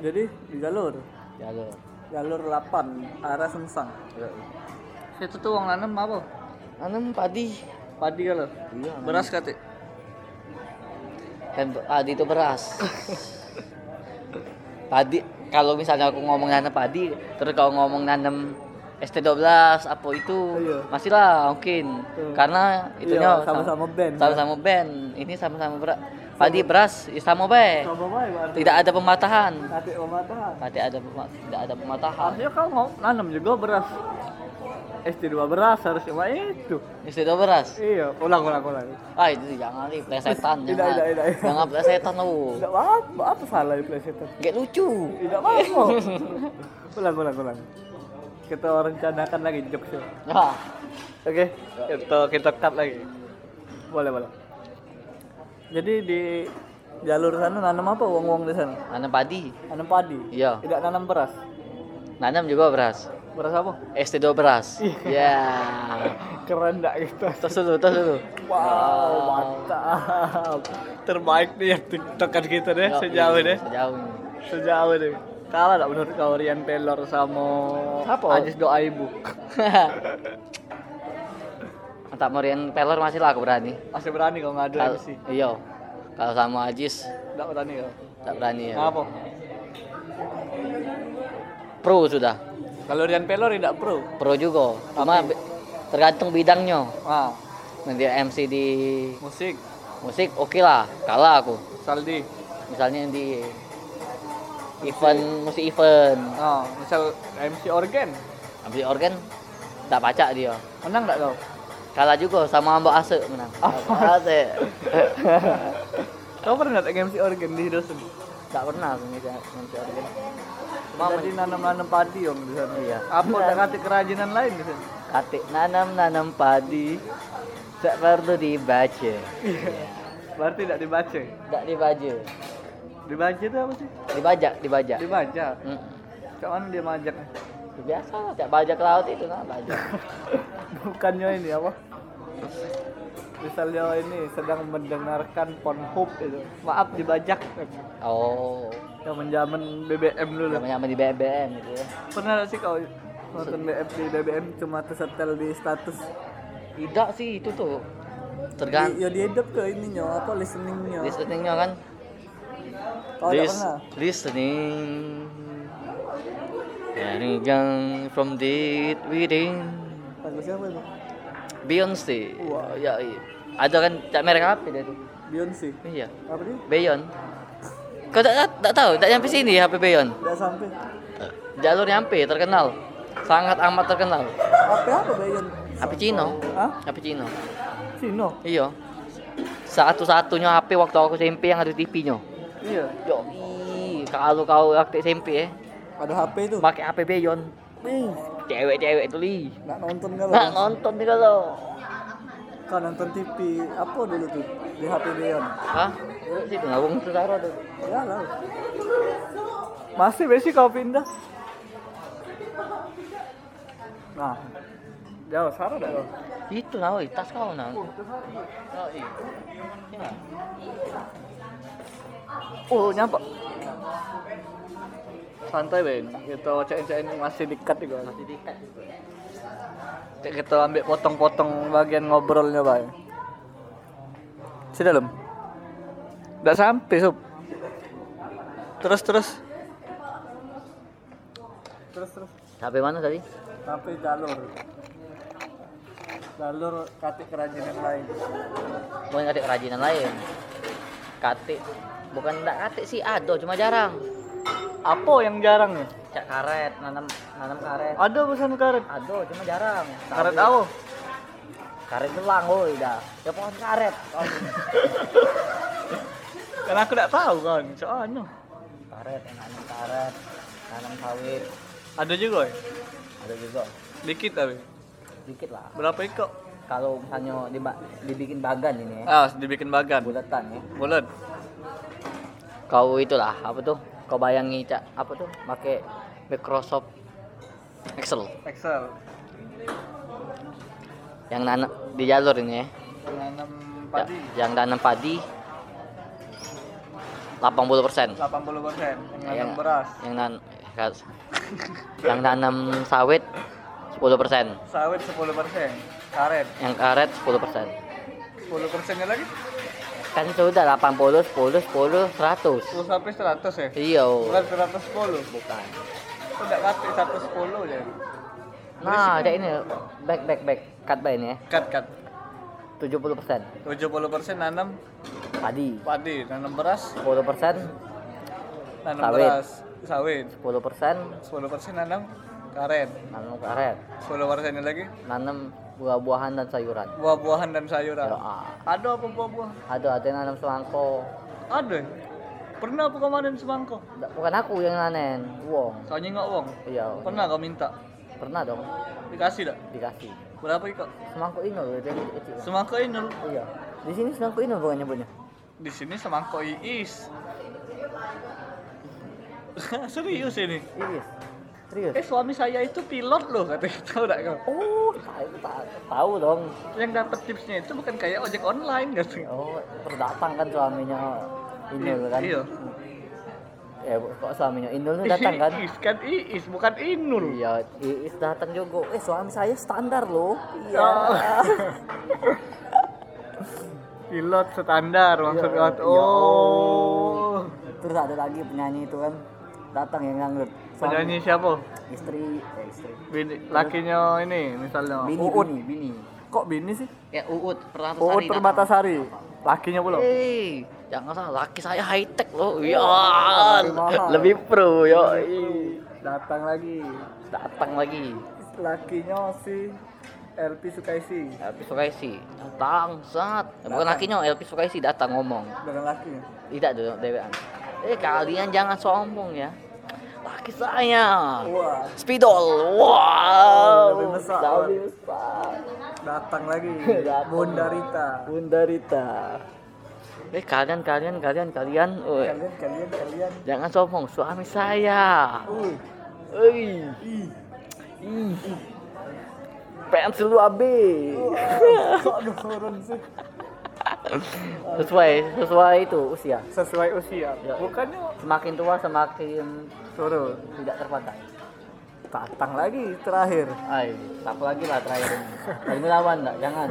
jadi di jalur. Jalur. Jalur 8 arah Sungsang Yoi. itu tuh uang nanam apa? Nanam padi. padi kalau Iya. beras kate Kan padi itu beras. padi kalau misalnya aku ngomong nanam padi, terus kalau ngomong nanam ST12 apa itu Iya. masih lah mungkin karena itunya Iya, sama-sama band, sama-sama band. Ini sama-sama beras padi beras ya sama baik tidak ada pematahan kate pematahan tidak ada pema- tidak ada pematahan harusnya kau mau nanam juga beras SD 2 beras harus cuma itu. Istilah beras. Iya, ulang ulang ulang. Ah itu jangan nih plesetan Tidak, jangan. tidak, tidak, tidak. Jangan plesetan lu. Tidak apa, apa salah di PlayStation? Gak lucu. Tidak apa. ulang ulang ulang. Kita rencanakan lagi jokesnya. Ya. Oke, kita kita cut lagi. Boleh boleh. Jadi di jalur sana nanam apa uang-uang di sana? Nanam padi. Nanam padi. Iya. Tidak nanam beras. Nanam juga beras. Beras apa? SD2 beras. Ya. Keren dak gitu. Tos dulu, tos dulu. Wow, mantap. Terbaik nih ya tiktokan kita deh Yo, sejauh iya, deh. Sejauh ini. Sejauh deh. Kalah tak menurut kau Rian Pelor sama Apa? Ajis Doa Ibu. Mantap Morian Pelor masih lah aku berani. Masih berani kau ngadu Kalau MC. iya. Kalau sama Ajis Tidak berani kau. tak berani ya. Apa? Pro sudah. Kalau Rian Pelor tidak pro. Pro juga. Cuma be- tergantung bidangnya. Ah, Nanti MC di musik, musik oke lah, kalah aku. Saldi. Misalnya di event musik event, Ah, misal MC organ. MC organ tak baca dia. Menang tak kau? Kalah juga sama Mbak Ase menang. Mbak Ase. Kau pernah tak MC organ di dosen? tak pernah aku ngisi MC organ. Cuma Jadi nanam-nanam padi om di sana. Iya. Apa ada kata kerajinan lain di sana? Katik nanam-nanam padi tak perlu dibaca. Berarti tidak dibaca. Tak dibaca. Dibaca itu apa sih? Dibajak, dibajak. Dibaca. Hmm. Cak mana dia majak? Biasa lah, tak bajak laut itu nah bajak. Bukannya ini apa? Misalnya ini sedang mendengarkan Pornhub itu. Maaf dibajak. Oh, Zaman zaman BBM dulu. zaman di BBM gitu ya. Pernah sih kau nonton BBM di BBM cuma tersetel di status? Tidak sih itu tuh. Tergantung ya diedit ke ininya apa listeningnya. listeningnya kan. Kau tidak Listening. Anything from deep within. Lagu siapa itu? Beyonce. Wah. Ya, iya. Ada kan tak merek HP dia tuh. Beyonce. Iya. Apa dia? Beyon. Kau tak, tak, tak tahu, tak nyampe sini HP Beyon. Tidak sampai. Jalur nyampe, terkenal. Sangat amat terkenal. Apa apa Beyon? HP Cino. Hah? HP Cino. Cino. Iya. Satu-satunya HP waktu aku SMP yang ada TV-nya. Iya. Yo, kalau kau waktu SMP ya, Ada HP itu. pakai HP Beyon. Ih, Cewek-cewek tuh li. nggak nonton kan? Nah, nonton nih kalau. Kau nonton TV apa dulu tuh di HP Beyon? Hah? Situ ngabung saudara tuh. Ya lah. Masih besi kau pindah. Nah, jauh sarah dah kau. Itu woi, tas kau nah. Oh, iya. Ini. Oh, nyampe. Santai Ben, kita cek-cek masih dekat juga. Masih dikat. Cek kita ambil potong-potong bagian ngobrolnya Bay. Si dalam. Udah sampai sup. Terus terus. Terus terus. Sampai mana tadi? Sampai jalur. Jalur katik kerajinan lain. Bukan katik kerajinan lain. Katik bukan enggak katik sih, ada cuma jarang. Apa yang jarang nih? Cak karet, nanam nanam karet. Ada pesan karet. Ada cuma jarang. Karet Tapi- apa? Karet gelang woi dah. Ya pohon karet. Karena aku tidak tahu kan. Soalnya. karet, yang nanam karet, nanam sawit. Ada juga ya? Ada juga Dikit tapi. dikit lah. Berapa ikut? Kalau misalnya diba- dibikin bagan ini ya, Ah, dibikin bagan. bulatan ya. Bulat. Kau itulah apa tuh? Kau bayangi cak apa tuh? Pakai Microsoft Excel Excel. yang nanam di jalur ini ya. Nanam Ya, padi. yang nanam padi 80% 80 persen. Yang yang nanam beras. yang nan yang nanam sawit 10% Sawit 10 persen. Karet. yang karet 10% 10 persennya lagi. Kan sudah 80 10 10 100 10 sampai 100 ya. iya Bukan 110. bukan. Udah kate 110 aja. nah ada ini. Back back back. Cut by ini ya. Cut cut. 70% 70 persen. nanam? Padi. Padi, nanam beras, 10% nanam Sawit. beras, sawit. 10% 10 persen nanam? Karet. Nanam karet. 10 persennya lagi? Nanam buah-buahan dan sayuran. Buah-buahan dan sayuran. Ya, ah. ada apa buah-buah ada ada yang nanam semangko ada? Pernah apa kemarin semangko Nggak, bukan aku yang nanen wong. Kau nyingok wong? Iya pernah kau minta? Pernah dong. Dikasih dak? Dikasih. Berapa iko semangko itu yang kecil. Semangko inul iya. Di sini semangko inul bukan nyebutnya. Di sini semangko iis. Serius ini? Iya serius? Eh suami saya itu pilot loh katanya. Tahu tak kau oh tahu tahu tahu dong. Yang dapat tipsnya itu bukan kayak ojek online gitu oh terdatang kan suaminya inul kan? Iya. Ya kok suaminya inul tuh datang kan? Iis kan iis bukan inul. Iya Iis datang juga. Eh suami saya standar loh. Iya. Oh. pilot standar maksud Iya, kau iya. oh. Terus ada lagi penyanyi itu kan. Datang yang nganggur penyanyi siapa? Istri. Eh istri. Bini lakinya ini misalnya. Bini Uut bini bini. Kok bini sih? Ya uut pertama Uut Permatasari. Lakinya pula. Eh, jangan salah, laki saya high tech loh. Ya, lebih pro yo. datang lagi. Datang lagi. lakinya si LP Sukaisi. LP Sukaisi. Datang saat bukan lakinya LP Sukaisi datang ngomong. Dengan lakinya? Tidak dong dewean. Eh kalian jangan sombong ya laki saya wah. Spidol. Wow. Lebih besar. lebih besar. Datang lagi. Datang. Bunda Rita Bunda Rita eh kalian kalian kalian kalian. Oi, kalian kalian kalian. Jangan sombong suami saya. Oi. ih. Pensil lu AB. kok turun sih? Sesuai sesuai itu usia. sesuai usia. Ya. bukannya Semakin tua semakin turun tidak terpakai. datang lagi terakhir Ay, tak lagi lah terakhir ini. Dari melawan enggak? Jangan.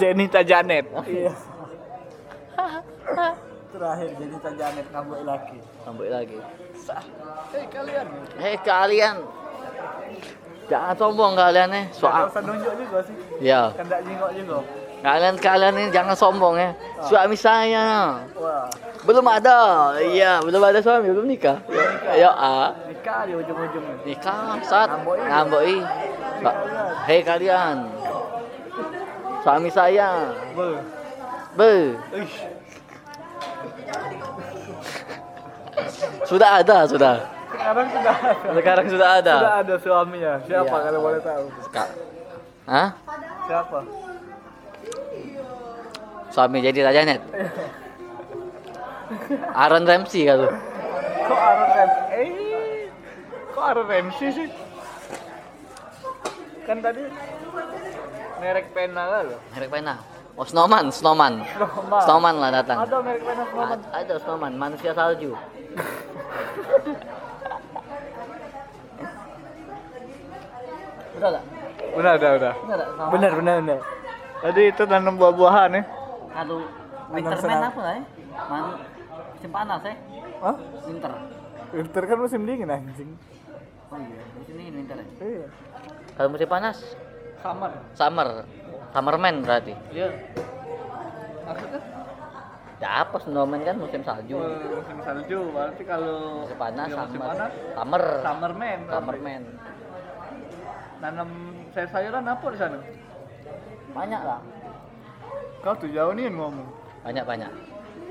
Jenita Janet iya terakhir Jenita Janet ngambek laki Sampai lagi. sah hei kalian Hei kalian. Jangan sombong kalian nih. Nggak Soal usah nunjuk juga sih ya. kan tak jingok juga Kalian kalian ini jangan sombong ya. Suami saya wah belum ada. Iya, belum ada suami, belum nikah. Ya, ah. nikah di ujung-ujungnya nikah saat Ngamboi. hei kalian. Suami saya. Be. be sudah ada sudah. Sekarang sudah ada. Sekarang sudah ada. Sudah ada suaminya. Siapa Iya. kalau boleh tahu? Ka- Hah? siapa? Suami jadi raja net Aaron Ramsey kalau kok Aaron Ramsey? Eh kok Aaron Ramsey sih? Kan tadi merek pena lah loh merek pena? Oh snowman snowman. Snowman. snowman lah datang. Ada merek pena Snowman? A- ada snowman manusia salju. Udah lah benar udah udah udah benar benar benar. Tadi itu tanam buah-buahan ya Nanam winterman apa lah ya? Man, musim panas ya? Hah? Winter. winter kan musim dingin anjing Oh iya, musim ini winter ya? iya Kalau musim panas, summer summer. Summerman berarti. iya maksudnya Ya apa snowman kan musim salju. musim salju berarti kalau Musim panas, musim summer. panas Summer. summerman. Summerman. nanam sayur-sayuran apa di sana Banyak lah. kau tuh jauh nih yang ngomong Banyak banyak.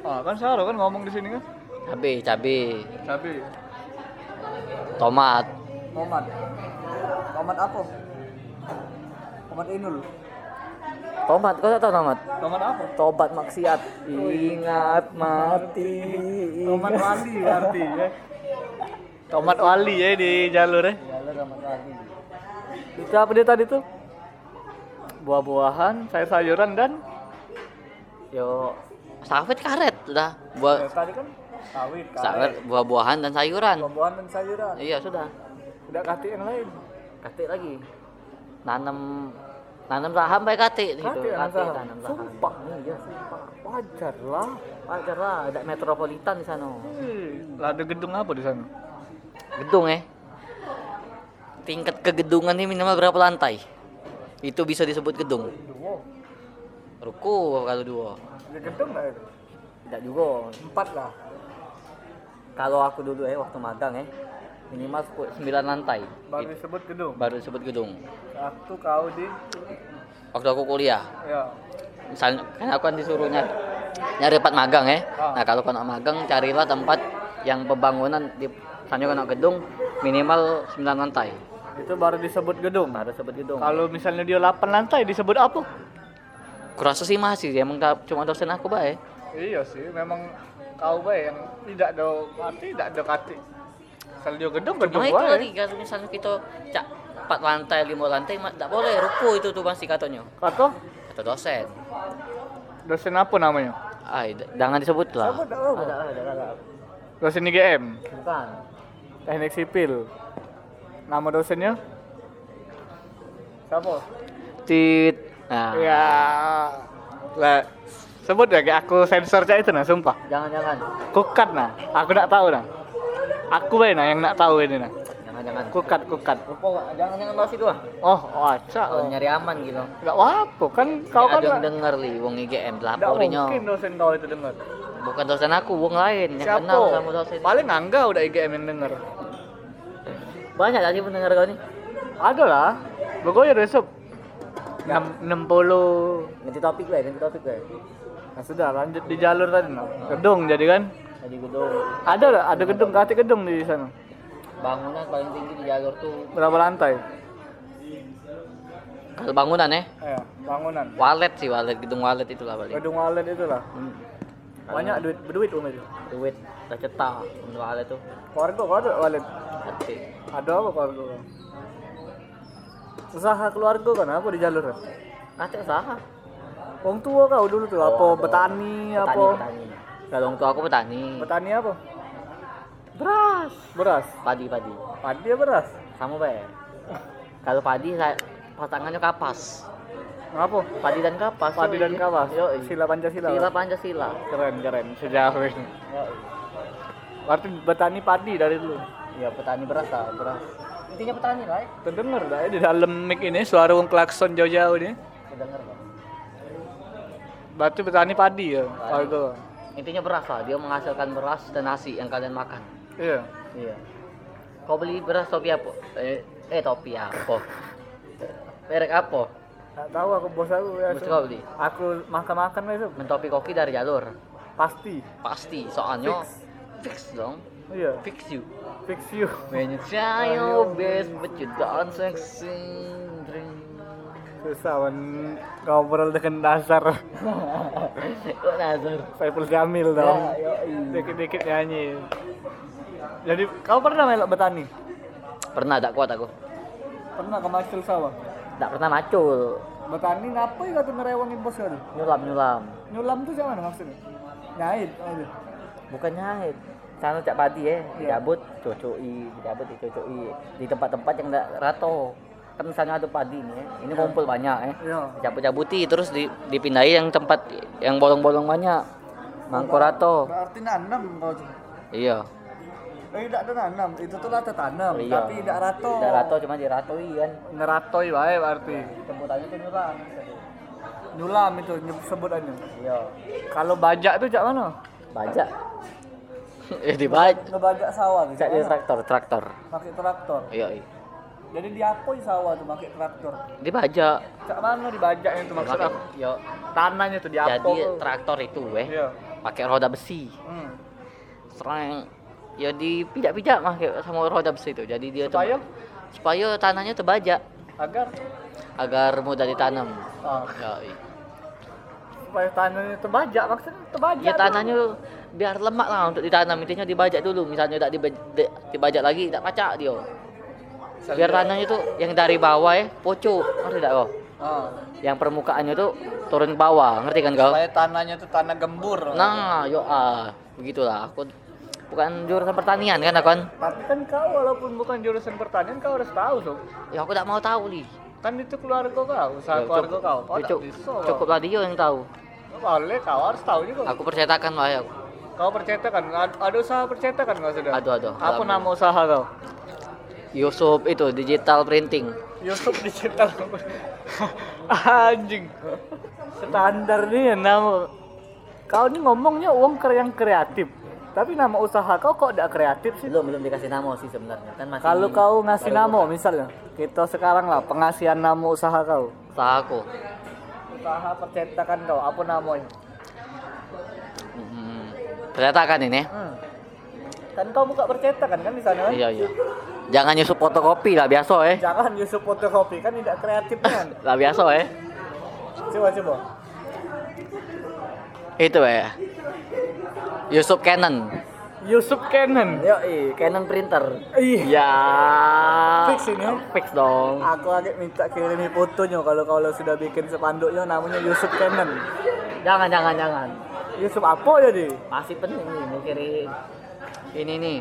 Ah kan Sarah kan ngomong di sini kan? Cabe, cabe, cabai tomat. tomat. Tomat apa? Tomat inul. Tomat, kau tak tahu tomat? tomat apa? Tobat maksiat. Ingat mati. tomat wali berarti ya. Tomat wali ya di jalur ya. Jalur tomat wali. itu apa dia tadi tuh? Buah-buahan sayur-sayuran dan? Yo, sawit karet sudah. Buah Ya, tadi kan sawit sawit, buah-buahan dan sayuran. buah-buahan dan sayuran Iya sudah. udah kati yang lain Katik lagi. Nanam nanam saham baik katik gitu. kati Katik saham tanam saham. sumpah Iya, sumpah. wajar lah Wajar lah, ada metropolitan di sana. Wih, lah ada gedung apa di sana Gedung eh. Tingkat kegedungan ini minimal berapa lantai? Itu bisa disebut gedung. Ruko kalau dua. Ada gedung nggak itu Tidak juga. empat lah Kalau aku dulu eh waktu magang eh minimal 9 lantai Baru Itu. disebut gedung. baru disebut gedung Waktu kau di waktu aku kuliah ya. misalnya kan aku kan disuruh nyari, tempat magang ya Ah. nah kalau kau nak magang carilah tempat yang pembangunan di misalnya kau nak gedung minimal 9 lantai Itu baru disebut gedung. baru disebut gedung Kalau misalnya dia 8 lantai disebut apa? Kurasa sih masih emang tak- cuma dosen aku baik Iya sih, memang kau bae yang tidak ada arti, tidak ada kati. Kalau dia gedung gedung Cuma itu tadi kalau misalnya kita cak 4 lantai, 5 lantai tidak boleh ruko itu tuh pasti katanya. Kata Kata dosen. dosen apa namanya? D- jangan disebut lah. Ada, ada. Dosen IGM, Bukan. Teknik Sipil. Nama dosennya? Siapa? Tit. Nah, Ya, lah sebut ya aku sensor cak itu nah, sumpah. jangan jangan. Kukat nah, aku nak tahu nah. Aku bae nah yang nak tahu ini nah. Jangan jangan. Kukat kukat. Ruko jangan jangan bahas itu ah. Oh, oh acak. Kalau nyari aman gitu. Enggak apa kan kau kan ada denger li wong IGM nggak laporinya. mungkin dosen kau itu dengar. Bukan dosen aku, wong lain yang Siapa? kenal sama dosen. Paling angga udah IGM yang denger. Banyak tadi pendengar kau nih. Ada lah. Pokoknya besok. Enam enam puluh. Ganti topik gue, ganti topik gue. Nah sudah lanjut di jalur tadi nah. Gedung jadi kan. Tadi gedung. Ada lah, ada gedung, kati gedung di sana. Bangunan paling tinggi di jalur tuh Berapa lantai? kalau bangunan ya Ya, bangunan. walet sih walet gedung walet itulah paling Gedung walet itu lah. Hmm. Banyak duit berduit um itu. duit udah cetak gedung walet tuh Keluarga kau ada walet. hati Ada apa keluarga? Usaha keluarga kan apa di jalur? kata usaha Wong tua kau dulu tuh apa petani, petani apa? petani kalau orang tua aku petani Petani apa? beras Beras. padi padi Padi ya beras. sama be kalau padi saya pasangannya kapas Apa? padi dan kapas Padi dan kapas. yo Sila Pancasila. sila pancasila Keren keren sejauh ini. Berarti petani padi dari dulu. ya petani beras lah beras intinya petani lah ya Terdengar ya, di dalam mic ini suara wong klakson jauh-jauh ini. dengar Pak. Berarti petani padi ya, keluarga. intinya beras lah dia menghasilkan beras dan nasi yang kalian makan Iya. Iya. Kau beli beras topi apa? Eh, eh topi apa? Merek apa? Tak tahu aku bos aku ya. Mesti kau beli. Aku makan-makan besok. Mentopi koki dari jalur. Pasti. Pasti, soalnya fix, dong. Iya. Fix you. Fix you. When you try your best but you don't succeed. Susah men ngobrol dengan dasar Kok nazar? Saiful Jamil dong. Ya, yoi. Dikit-dikit nyanyi. Jadi kau pernah melok betani? Pernah tak kuat aku. Pernah ke Macul sawah? Tak pernah macul. Betani ngapain kau tuh ngerewangin bos kau? Nyulam nyulam. Nyulam tuh siapa maksudnya? Nyait. Oh, iya. Bukan nyahit. Sana cak padi ya, Iya. dicabut, cocoi, dicabut, dicocoi di tempat-tempat yang enggak rato. Kan misalnya ada padi nih, ya. ini kumpul banyak ya. Iya. cabut-cabuti terus di, dipindahin yang tempat yang bolong-bolong banyak mangkorato Berarti nanam kau iya Eh, tidak ada nanam, itu tuh lata tanam, Iya. tapi tidak rato. tidak rato cuma diratoi kan Ngeratoi wae berarti. sebutannya tuh nyulam Nyulam itu sebutannya. iya Kalau bajak tuh cak mana? bajak ya dibajak Ngebajak sawah tuh. cak traktor traktor Pakai traktor. iya iya Jadi diapoi sawah tuh pakai traktor. dibajak Cak mana dibajaknya itu maksud aku? yo Tanahnya tuh jadi diapoi. traktor itu eh Iya. pakai roda besi Hmm. serang ya dipijak-pijak mah sama roda besi itu jadi dia Supaya? tem- supaya tanahnya terbajak Agar agar mudah ditanam ah, ya iya. Supaya tanahnya terbajak maksudnya terbajak. Ya tuh. tanahnya biar lemak lah untuk ditanam intinya dibajak dulu misalnya tak dibajak, dibajak lagi tak pacak dia biar tanahnya tuh yang dari bawah ya pocok ngerti tak kau Ah. yang permukaannya tuh turun ke bawah ngerti kan kau Supaya tanahnya tuh tanah gembur. nah yo ah begitulah aku bukan jurusan pertanian kan aku kan Tapi kan kau walaupun bukan jurusan pertanian kau harus tahu sob. ya aku tak mau tahu li Kan itu keluarga kau, usaha Ya, keluarga cukup- kau. Kau ya, cukup, bisa. kau. cukuplah dia yang tahu Boleh, kau harus tahu juga. aku percetakan lah ya Kau percetakan, ada usaha percetakan kau sudah? Aduh, aduh. Apa nama usaha kau? Yusuf itu digital printing Yusuf dicetak. Anjing. Standar nih ya nama. Kau ini ngomongnya uang yang kreatif. Tapi nama usaha kau kok tidak kreatif sih? belum belum dikasih nama sih sebenarnya kan masih Kalau kau ngasih nama misalnya, kita sekarang lah pengasihan nama usaha kau. usaha aku Usaha percetakan kau, apa namanya? hmm. percetakan ini Hmm. Kan kau buka percetakan kan di sana kan? iya iya jangan nyusup fotokopi lah biasa eh Jangan Yusuf fotokopi kan tidak kreatif kan? lah biasa eh coba coba. Itu eh Yusuf Canon Yusuf Canon. yo Canon printer Ih, ya Fix ini? fix dong aku agak minta kirimi fotonya kalau kalau sudah bikin sepanduknya namanya Yusuf Canon. jangan jangan jangan Yusuf apa jadi? masih penting nih mau kirim ini nih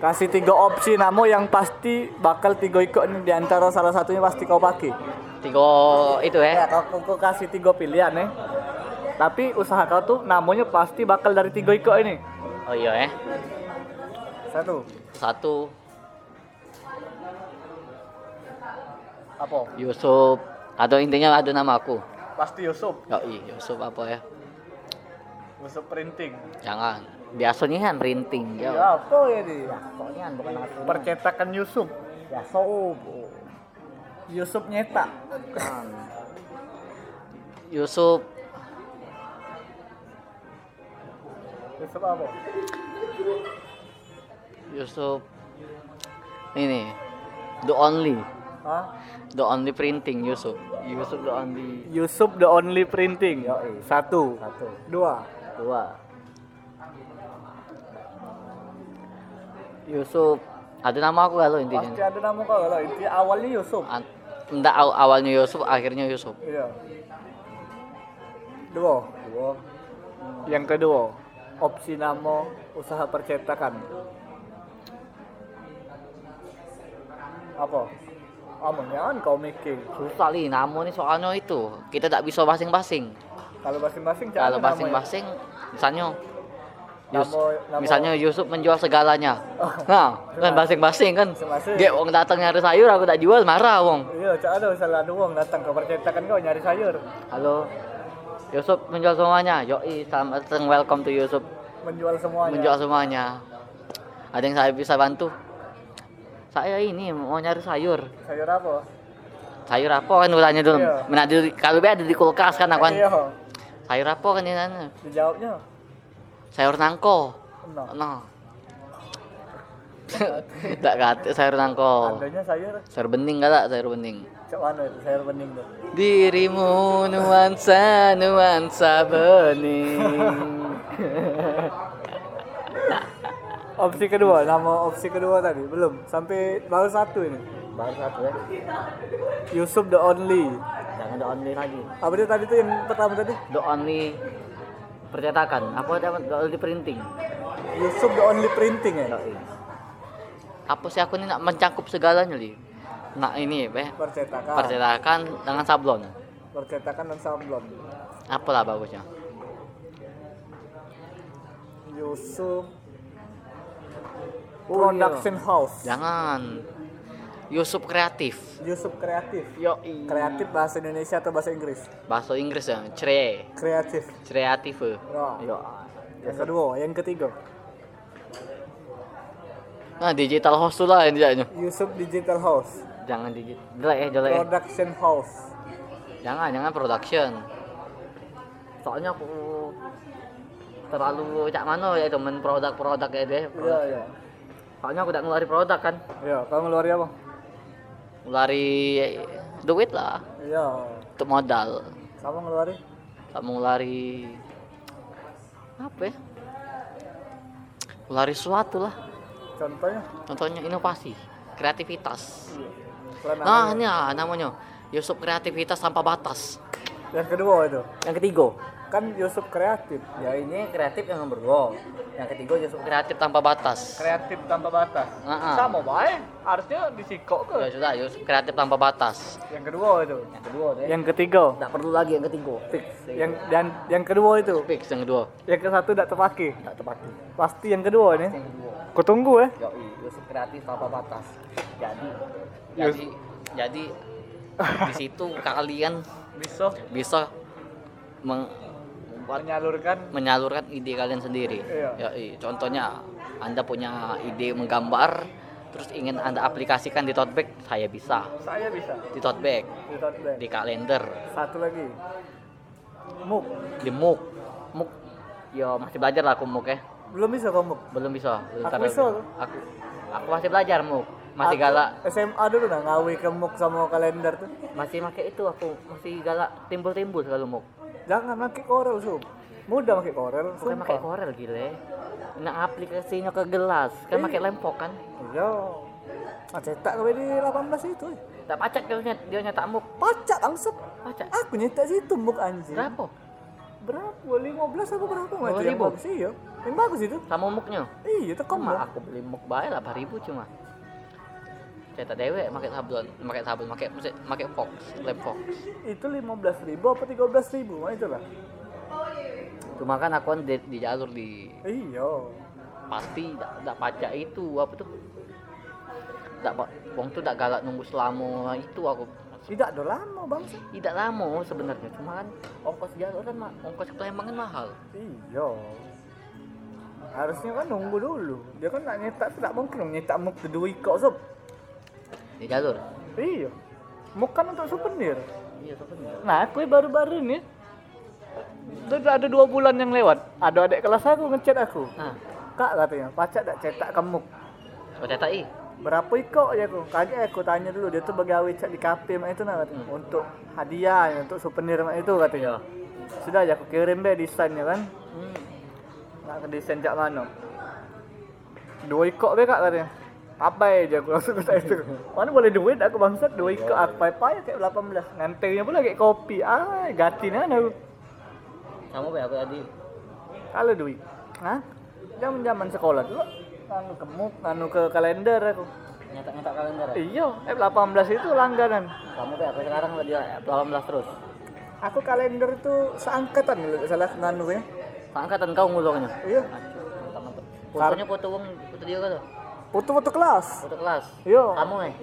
Kasih tiga opsi nama yang pasti bakal tiga ikut nih di antara salah satunya pasti kau pakai. tiga itu Ya, eh kau, kau kasih tiga pilihan nih. Tapi usaha kau tuh namanya pasti bakal dari tiga ikut ini. oh iya eh Satu. satu Apa? Yusuf atau intinya ada nama aku Pasti Yusuf. yo Yusuf apa ya Yusuf printing. jangan biasanya kan printing Ya apa ya di? soalnya kan bukan aku Percetakan Yusuf. ya so Yusuf nyetak. Yusuf Yusuf apa? Yusuf ini the only Hah? the only printing Yusuf Yusuf the only Yusuf the only printing. Yoi. Satu. satu Dua. dua Yusuf ada nama aku kalau Pasti intinya ada nama kau kalau inti awalnya Yusuf. An- enggak aw- awalnya Yusuf akhirnya Yusuf Iya. Dua. dua Yang kedua, opsi nama usaha percetakan. Apa? Aman jangan kau mikir. susah nih nama nih soalnya itu kita tak bisa basing-basing Kalau masing-masing kalau namanya. basing-basing misalnya Yus- Nama- nama- misalnya Yusuf menjual segalanya nah kan basing-basing kan Masing-masing. dia wong datang nyari sayur aku tak jual marah wong Iya, cak ada misalnya ada uang datang ke percetakan kau nyari sayur, halo Yusuf menjual semuanya. Yoi selamat datang welcome to Yusuf. Menjual semuanya. menjual semuanya. Ada yang saya bisa bantu? Saya ini mau nyari sayur. Sayur apa? sayur apa kan tanya dulu. Iya. Mana di- kalau ada di kulkas kan aku kan Iya, sayur apa kan ini dijawabnya. sayur nangko. Nah, nah tak kata sayur nangko. Adanya sayur, sayur bening kata sayur bening cak mana itu sayur bening tuh? dirimu nuansa nuansa bening Opsi kedua, nama opsi kedua tadi belum sampai baru satu ini. baru satu ya Yusuf the only. jangan the only lagi Apa dia tadi tuh yang pertama tadi? the only percetakan apa ada the only printing Yusuf the only printing ya. Apa sih aku ini nak mencakup segalanya li nah ini ya Percetakan. percetakan dengan sablon Percetakan dan sablon. apalah bagusnya Yusuf Oh, Production House. jangan Yusuf kreatif Yusuf kreatif. yo Kreatif bahasa Indonesia atau bahasa Inggris? bahasa Inggris ya cre Kreatif. kreatif Ya. yo Yang kedua, yang ketiga. nah digital host tuh lah yang tidaknya Yusuf Digital House. Jangan digital jelek ya jelek ya. Production House. jangan jangan production soalnya aku terlalu cak mana ya temen produk-produk ya deh Iya, iya. soalnya aku udah ngeluarin produk kan Iya, kamu ngeluarin apa? ngelari duit lah Iya. untuk modal Kamu ngeluarin? kamu ngelari apa ya ngelari sesuatu lah Contohnya? contohnya inovasi kreativitas Selain nah ini ah, namanya Yusuf kreativitas tanpa batas Yang kedua itu. yang ketiga Kan Yusuf kreatif. ya ini kreatif yang nomor dua yang ketiga Yusuf kreatif tanpa batas Kreatif tanpa batas. Ah, ah. Sama baik. Harusnya disikok ya ke. sudah Yusuf kreatif tanpa batas Yang kedua itu. yang kedua deh Yang ketiga. tidak perlu lagi yang ketiga fix Yang dan yang kedua itu. fix yang kedua Yang ke satu tidak terpakai. tidak tepat Pasti yang kedua nih. yang kedua Kutunggu ya. Yoi, Yusuf kreatif tanpa batas. Jadi, jadi, jadi di situ kalian Bisa. bisa meng, menyalurkan menyalurkan ide kalian sendiri. Iya. Ya. Contohnya Anda punya ide menggambar terus ingin Anda aplikasikan di tote bag, saya bisa. saya bisa Di tote bag, di tote bag. di kalender, satu lagi muk di muk. Muk ya masih belajar lah aku muk ya. belum bisa kamu Belum bisa. Belum Aku bisa. Aku aku masih belajar muk. Masih Aku galak. SMA dulu nah ngawi ke muk sama kalender tuh Masih pakai itu aku masih galak timbul-timbul kalau muk. jangan pakai korel sub mudah pakai korel Bukan pakai korel gile. Nah aplikasinya ke gelas kan Iya. pakai lempok kan. iya cetak gue di 18 itu eh. Tak pacak dia nyet- dia nyetak muk. pacak langsung Pacak. aku nyetak situ muk anjing Berapa? berapa 15 apa berapa nggak 2000? bagus iya yang bagus itu Sama muknya. iya itu Cuma aku beli muk bae 8000 cuma. Cetak dewek pakai sablon, pakai sablon, pakai pakai fox, lem fox. itu 15 ribu apa 13 ribu? Mah itulah Cuma kan aku kan di, di jalur di iya pasti tidak pacak itu apa tuh? Tidak wong tuh tidak galak nunggu selama itu aku. Tidak ada lama bangsa tidak lama sebenarnya cuma kan ongkos jalur kan ongkos ke Palembang kan mahal. Iya harusnya kan nunggu dulu. Dia kan nak nyetak tidak mungkin nyetak muk ke dua ikok sob di jalur? Iya. Muk kan untuk souvenir. Iya sebenarnya nah aku baru-baru ini udah ada dua bulan yang lewat. Ada adik kelas aku ngechat aku. Nah kak katanya pacak tak cetak muk kau cetak i? Berapa ikok ya aku? Kaget aku tanya dulu dia tuh begawe cak di kafe mak itu nah katanya. Untuk hadiah untuk souvenir mak itu katanya. Sudah aja aku kirim deh desainnya kan? Hmm. nak ke desain cak mana dua ikok be kak katanya apa aja aku langsung kata itu. Mana boleh duit aku bangsat dua ikok aku pai pai kayak 18 ngantenya pula kayak kopi. Ah gatin aku kamu be aku tadi. Kalau duit. Hah? zaman zaman sekolah dulu. Nganu ke muk nganu ke kalender aku. Nyetak nyetak kalender ya? iya F18 itu langganan. Kamu be aku sekarang udah 18 terus. Aku kalender itu seangkatan kalau nggak salah nganu ya angkatan kau ngulurnya iya. Mantap mantap. Fotonya foto wong foto dia kan foto-foto kelas? Foto kelas? Iya. Kamu eh?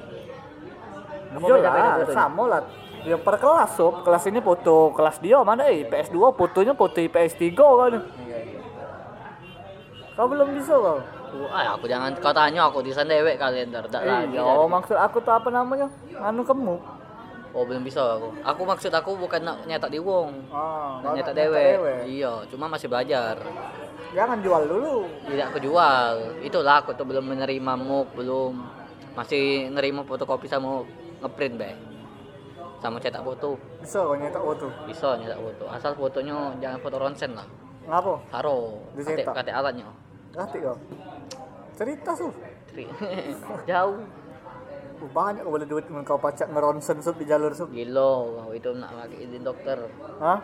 Iya lah fotonya? sama lah. Ya per kelas sob. Kelas ini foto kelas dia mana eh? IPS 2 fotonya foto IPS 3 kan. Iya iya. Kau belum bisa kau ah aku jangan kau tanya aku desain dewek kalender tak lagi iya dari- maksud aku tuh apa namanya? Nganu kamu? Oh belum bisa aku. Aku maksud aku bukan nak nyetak di wong. Ah nak nyetak nyetak dewek. dewe. iya cuma masih belajar jangan jual dulu. Tidak aku jual. Itulah aku tuh belum menerima muk belum. Masih nerima fotokopi sama ngeprint be. Sama cetak foto. Bisa kau nyetak foto? Bisa nyetak foto. Asal fotonya jangan foto ronsen lah. Ngapa? Dicetak. kate, kate alatnya. Ngerti kau cerita su. Jauh. Uh, banyak kau boleh duit dengan kau pacak ngeronsen sub di jalur sub gilo itu nak pakai izin dokter. Hah?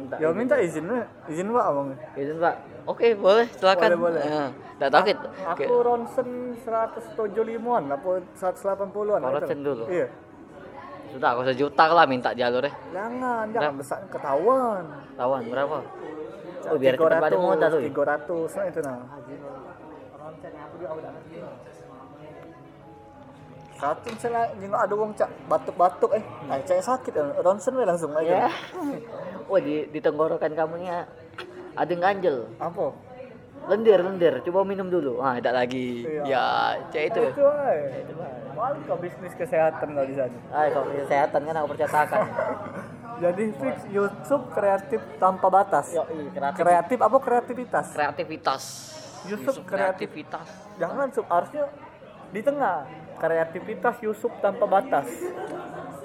minta Ya minta izin izin pak abang. izin pak oke boleh silakan Boleh, boleh. Ya, tak tahu kit Aku ronsen 175-an apa 180-an. Oh, ronsen dulu. Iya. sudah aku sejuta lah minta jalurnya Jangan, jangan besar ketahuan. tawan berapa oh biar cepat balik modal tuh 300 nah itu nah. Satu misalnya jenguk ada wong cak batuk-batuk eh, ay cak sakit eh. ronsen we langsung aja. ya oh di di tenggorokan kamunya ada yang ganjel Apa? lendir lendir coba minum dulu ah tidak lagi Iya. ya cek itu Itu ay. Balik ke bisnis kesehatan kau di sana. ah kalau kesehatan kan aku percetakan Jadi fix YouTube kreatif tanpa batas. Yo, kreatif. Kreatif apa kreativitas? kreativitas Yusuf Yusuf kreatif. kreativitas Jangan sub harusnya di tengah. Kreativitas Yusuf tanpa batas.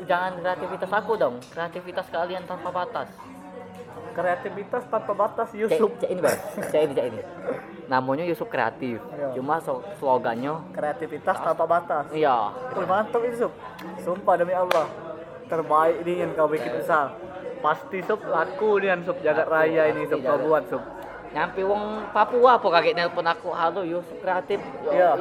jangan kreativitas aku dong kreativitas kalian tanpa batas Kreativitas tanpa batas Yusuf. cek ini bang cek ini cek ini namanya Yusuf kreatif Iya. cuma so- slogannya Kreativitas tanpa batas. iya Wih, mantap itu sub. Sumpah demi Allah. Terbaik ini yang kau bikin usaha. Pasti sub laku nih sub jagat raya ini sub kau buat sub. nyampe wong Papua apa kaget nelpon aku halo Yusuf kreatif Iya.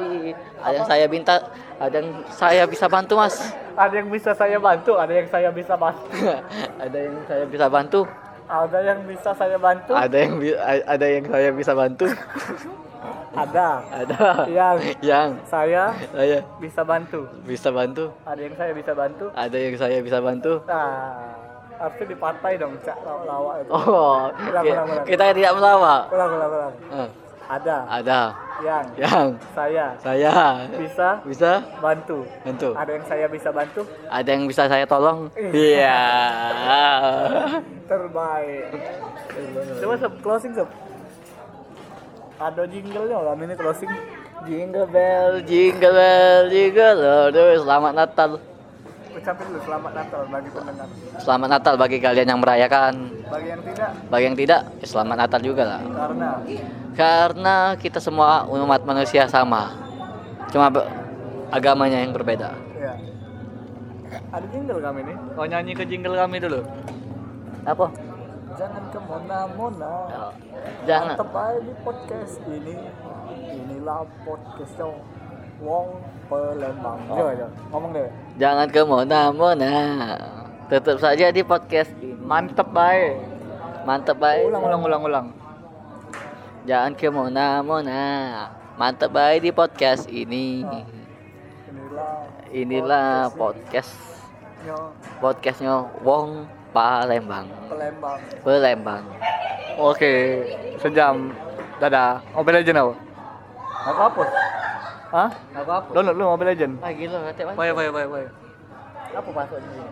Ada yang saya minta ada yang saya bisa bantu mas Ada yang bisa saya bantu, ada yang saya bisa bantu. ada yang saya bisa bantu Ada yang bisa saya bantu. ada yang ada yang saya bisa bantu Ada. ada Yang yang saya saya bisa bantu. bisa bantu Ada yang saya bisa bantu. ada yang saya bisa bantu Nah, harusnya dipatai dong cak lawak itu Oh, Ulang, ki- ulang, ulang. kita tidak melawak. ulang ulang ulang Eh, ada. Ada. Yang. Yang. Saya. Saya. Bisa. Bisa. Bantu. Bantu. ada yang saya bisa bantu? Ada yang bisa saya tolong? Iya. Iya. terbaik. Coba sob closing sob. Ada jingle nya lah ini closing. Jingle bell, jingle bell, jingle. Way. Selamat Natal. Ucapin dulu selamat Natal bagi pendengar Selamat Natal bagi kalian yang merayakan. bagi yang tidak Bagi yang tidak, ya selamat Natal juga lah. karena Karena kita semua umat manusia sama. Cuma agamanya yang berbeda. ya ada jingle kami nih oh nyanyi ke jingle kami dulu Apa? jangan ke mana-mana Jangan. Mantep aja di podcast ini inilah podcastnya Wong Pelembang Oh. Coba, coba. ngomong deh Jangan ke mana-mana. Tetap saja di podcast ini. mantep baik Mantap baik. ulang ulang ulang ulang Jangan ke mana-mana. Mantap baik di podcast ini. inilah Inilah podcast podcastnya podcastnya Wong Palembang. Pelembang Palembang. oke sejam dadah Mobile Legend apa aku hapus hah Apa apa? download lu Mobile Legend Ah gila, hati Baik, baik, baik, baik. Apa passwordnya?